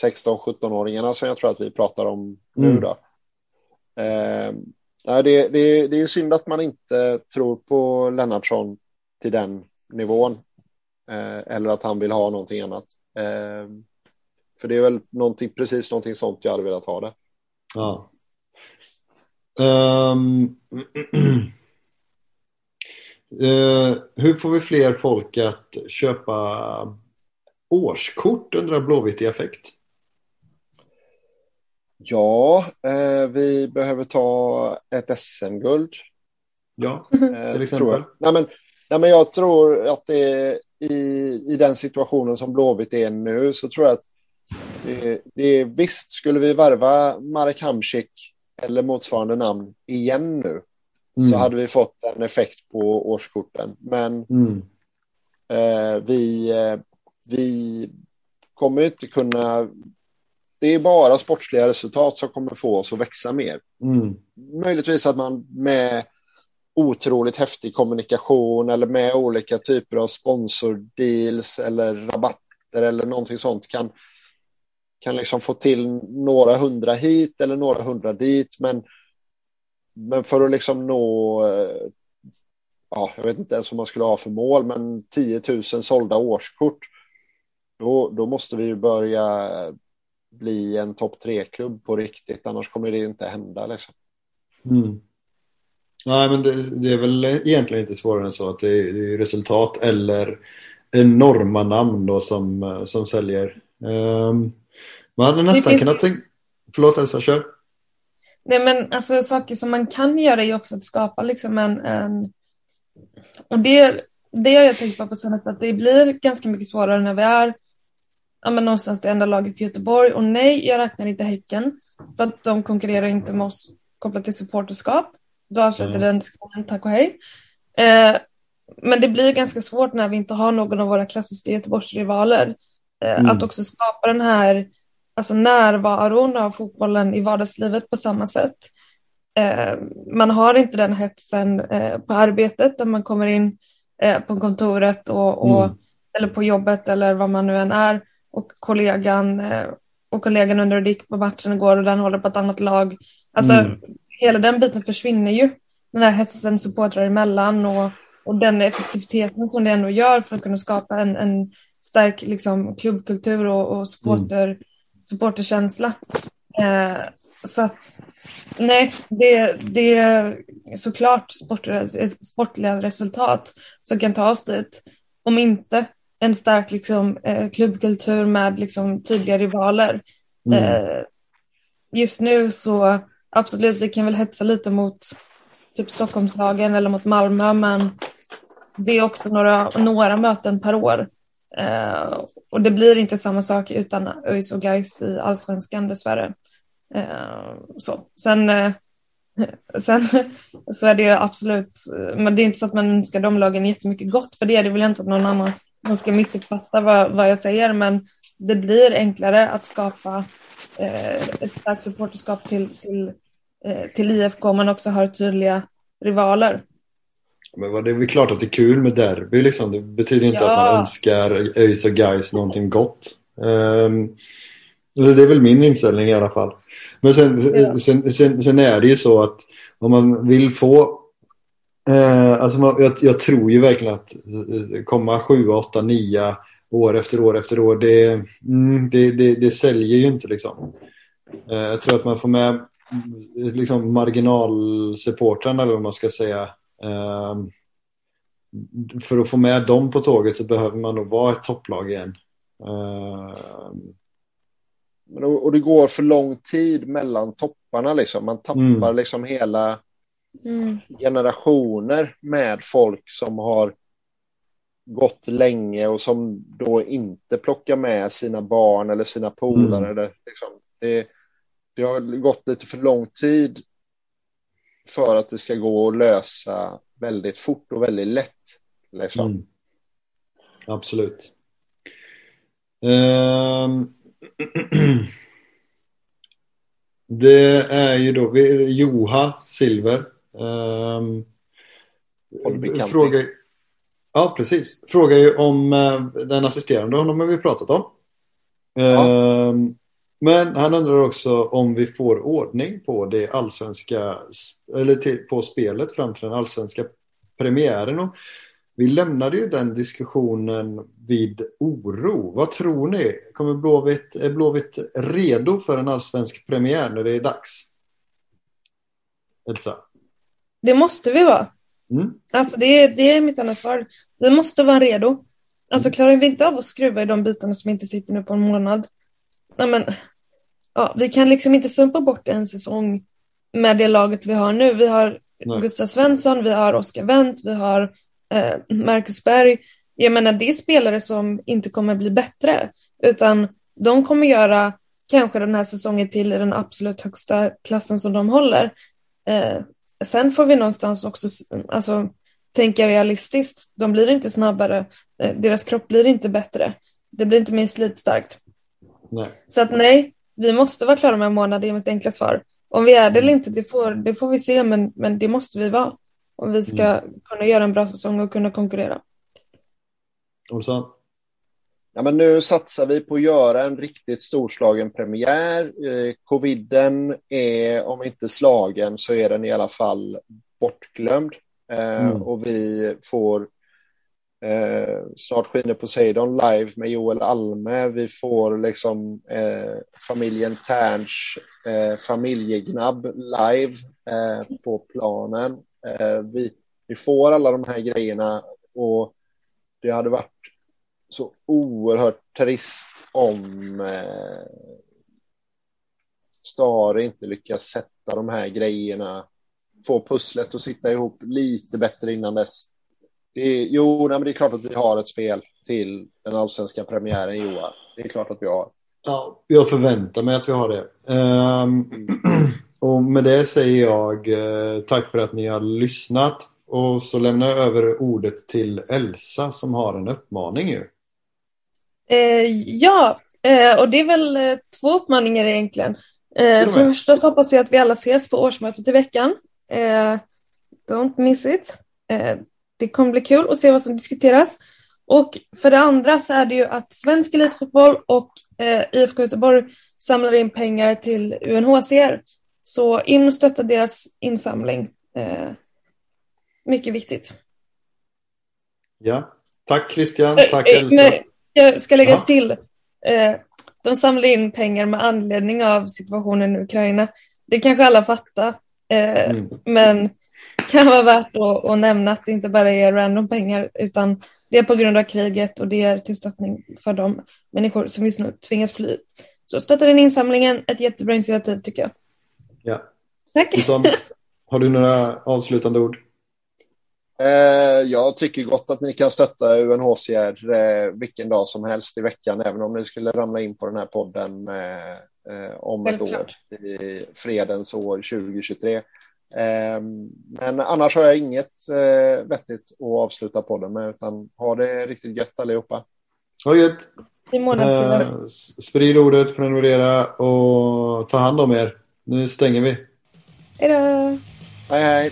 16-17-åringarna som jag tror att vi pratar om mm. nu då. Eh, det, det, det är synd att man inte tror på Lennartsson till den nivån eh, eller att han vill ha någonting annat. Eh, för det är väl någonting, precis någonting sånt jag hade velat ha det. Ja, Um, uh, hur får vi fler folk att köpa årskort undrar Blåvitt i affekt? Ja, eh, vi behöver ta ett SM-guld. Ja, eh, till exempel. Jag. Nej, men, nej, men jag tror att det i, i den situationen som Blåvitt är nu så tror jag att det, det, visst skulle vi varva Marek Hamsik eller motsvarande namn igen nu så hade vi fått en effekt på årskorten. Men Mm. eh, vi, eh, vi kommer inte kunna... Det är bara sportsliga resultat som kommer få oss att växa mer. Mm. Möjligtvis att man med otroligt häftig kommunikation eller med olika typer av sponsordeals eller rabatter eller någonting sånt kan, kan liksom få till några hundra hit eller några hundra dit. Men, men för att liksom nå, ja, jag vet inte ens vad man skulle ha för mål, men 10 000 sålda årskort, då, då måste vi ju börja bli en topp tre-klubb på riktigt, annars kommer det inte hända. Liksom. Mm. Nej, men det, det är väl egentligen inte svårare än så att det är, det är resultat eller enorma namn då som, som säljer. Um, man hade nästan finns- kunnat tänka... Förlåt Elsa, kör. Nej men alltså saker som man kan göra är också att skapa liksom en, en... Och det, det har jag tänkt på på senaste att det blir ganska mycket svårare när vi är ja, men någonstans det enda laget i Göteborg. Och nej, jag räknar inte Häcken för att de konkurrerar inte med oss kopplat till supporterskap. Då avslutar Mm. den diskussionen, tack och hej. Eh, men det blir ganska svårt när vi inte har någon av våra klassiska Göteborgsrivaler eh, Mm. att också skapa den här alltså närvaron av fotbollen i vardagslivet på samma sätt. Eh, man har inte den hetsen eh, på arbetet där man kommer in eh, på kontoret och, och, Mm. eller på jobbet eller vad man nu än är och kollegan eh, och kollegan undrar hur det gick på matchen igår och den håller på ett annat lag. Alltså Mm. Hela den biten försvinner ju. Den här hetsen supportrar emellan och, och den effektiviteten som det ändå gör för att kunna skapa en, en stark liksom, klubbkultur och, och supporter, supporterkänsla. Eh, så att nej, det, det är såklart sportliga, sportliga resultat som kan ta oss dit. Om inte en stark liksom, eh, klubbkultur med liksom, tydliga rivaler. Mm. Eh, just nu så absolut, vi kan väl hetsa lite mot typ Stockholmslagen eller mot Malmö, men det är också några, några möten per år. Eh, och det blir inte samma sak utan ÖIS och Gais i allsvenskan dessvärre. Eh, så. Sen, eh, sen så är det ju absolut, men det är inte så att man önskar de lagen jättemycket gott, för det är det jag inte att någon annan man ska missuppfatta vad, vad jag säger, men det blir enklare att skapa ett starkt supporterskap till, till, eh, till IFK om man också har tydliga rivaler. Men det är väl klart att det är kul med derby liksom. Det betyder inte Ja. att man önskar ÖIS och Gais någonting gott. Um, det är väl min inställning i alla fall. Men sen, Ja. sen, sen, sen är det ju så att om man vill få eh, alltså man, jag, jag tror ju verkligen att eh, komma 7, 8, 9 år efter år efter år det, mm, det, det, det säljer ju inte liksom. Eh, jag tror att man får med mm, liksom marginalsupportrarna eller vad man ska säga Ehm, för att få med dem på tåget så behöver man nog vara ett topplag igen. Men, och, och det går för lång tid mellan topparna liksom. Man tappar Mm. liksom hela Mm. generationer med folk som har gått länge och som då inte plockar med sina barn eller sina polare. Mm. Eller, liksom, det, det har gått lite för lång tid för att det ska gå att lösa väldigt fort och väldigt lätt. Liksom. mm. Absolut. Ehm, det är ju då Joha Silver. Um, Poddbekant. frågar, ja, precis. Frågar ju om eh, den assisterande honom har vi pratat om. Ehm, men han undrar också om vi får ordning på det allsvenska eller till, på spelet fram till den allsvenska premiären. Och vi lämnade ju den diskussionen vid oro. Vad tror ni? Kommer Blåvitt, är Blåvitt redo för en allsvensk premiär när det är dags? Elsa? Det måste vi vara. Mm? Alltså det, är- det är mitt enda svar. Vi måste vara redo. Alltså klarar vi inte av att skruva i de bitarna som inte sitter nu på en månad. Nej, men, ja, vi kan liksom inte sumpa bort en säsong med det laget vi har nu. Vi har Nej. Gustav Svensson, vi har Oskar Wendt, vi har eh, Marcus Berg. Jag menar det är spelare som inte kommer bli bättre utan de kommer göra kanske den här säsongen till i den absolut högsta klassen som de håller. Eh, sen får vi någonstans också alltså, tänka realistiskt. De blir inte snabbare, eh, deras kropp blir inte bättre. Det blir inte mer slitstarkt. Nej. Så att nej, vi måste vara klara med en månad, det är mitt enkla svar. Om vi är det eller inte, det får, det får vi se, men, men det måste vi vara. Om vi ska Mm. kunna göra en bra säsong och kunna konkurrera. Olsson? Ja, men nu satsar vi på att göra en riktigt storslagen premiär. Eh, coviden är, om inte slagen, så är den i alla fall bortglömd. Eh, Mm. Och vi får eh, snart skiner Poseidon live med Joel Alme. Vi får liksom eh, familjen Terns eh, familjegnabb live eh, på planen. Vi, vi får alla de här grejerna och det hade varit så oerhört trist om eh, Stare inte lyckas sätta de här grejerna, få pusslet att sitta ihop lite bättre innan dess. Det är, jo, nej, men det är klart att vi har ett spel till den allsvenska premiären, Johan. Det är klart att vi har. Ja, jag förväntar mig att vi har det. Ehm, och med det säger jag eh, tack för att ni har lyssnat. Och så lämnar jag över ordet till Elsa som har en uppmaning ju. Eh, ja, eh, och det är väl eh, två uppmaningar egentligen. Eh, för det första så hoppas jag att vi alla ses på årsmötet i veckan. Eh, don't miss it. Det kommer bli kul att se vad som diskuteras. Och för det andra så är det ju att svensk elitfotboll och eh, IFK Göteborg samlar in pengar till UNHCR. Så in och stötta deras insamling. Mycket viktigt. Ja. Tack Christian, tack Elsa. nej, Jag ska läggas Ja. till. Eh, de samlar in pengar med anledning av situationen i Ukraina. Det kanske alla fattar. Eh, Mm. Men kan vara värt att, att nämna att det inte bara är random pengar utan det är på grund av kriget och det är till stöttning för de människor som just nu tvingas fly. Så stötta den insamlingen, ett jättebra initiativ tycker jag. Ja. Tack! Har du några avslutande ord? Eh, jag tycker gott att ni kan stötta UNHCR eh, vilken dag som helst i veckan, även om ni skulle ramla in på den här podden eh, om ett år, i fredens år 2023. Eh, men annars har jag inget eh, vettigt att avsluta podden med, utan ha det riktigt gött allihopa. Ha det gött! Eh, sprid ordet, prenumerera och ta hand om er. Nu stänger vi. Hej då! Hej hej!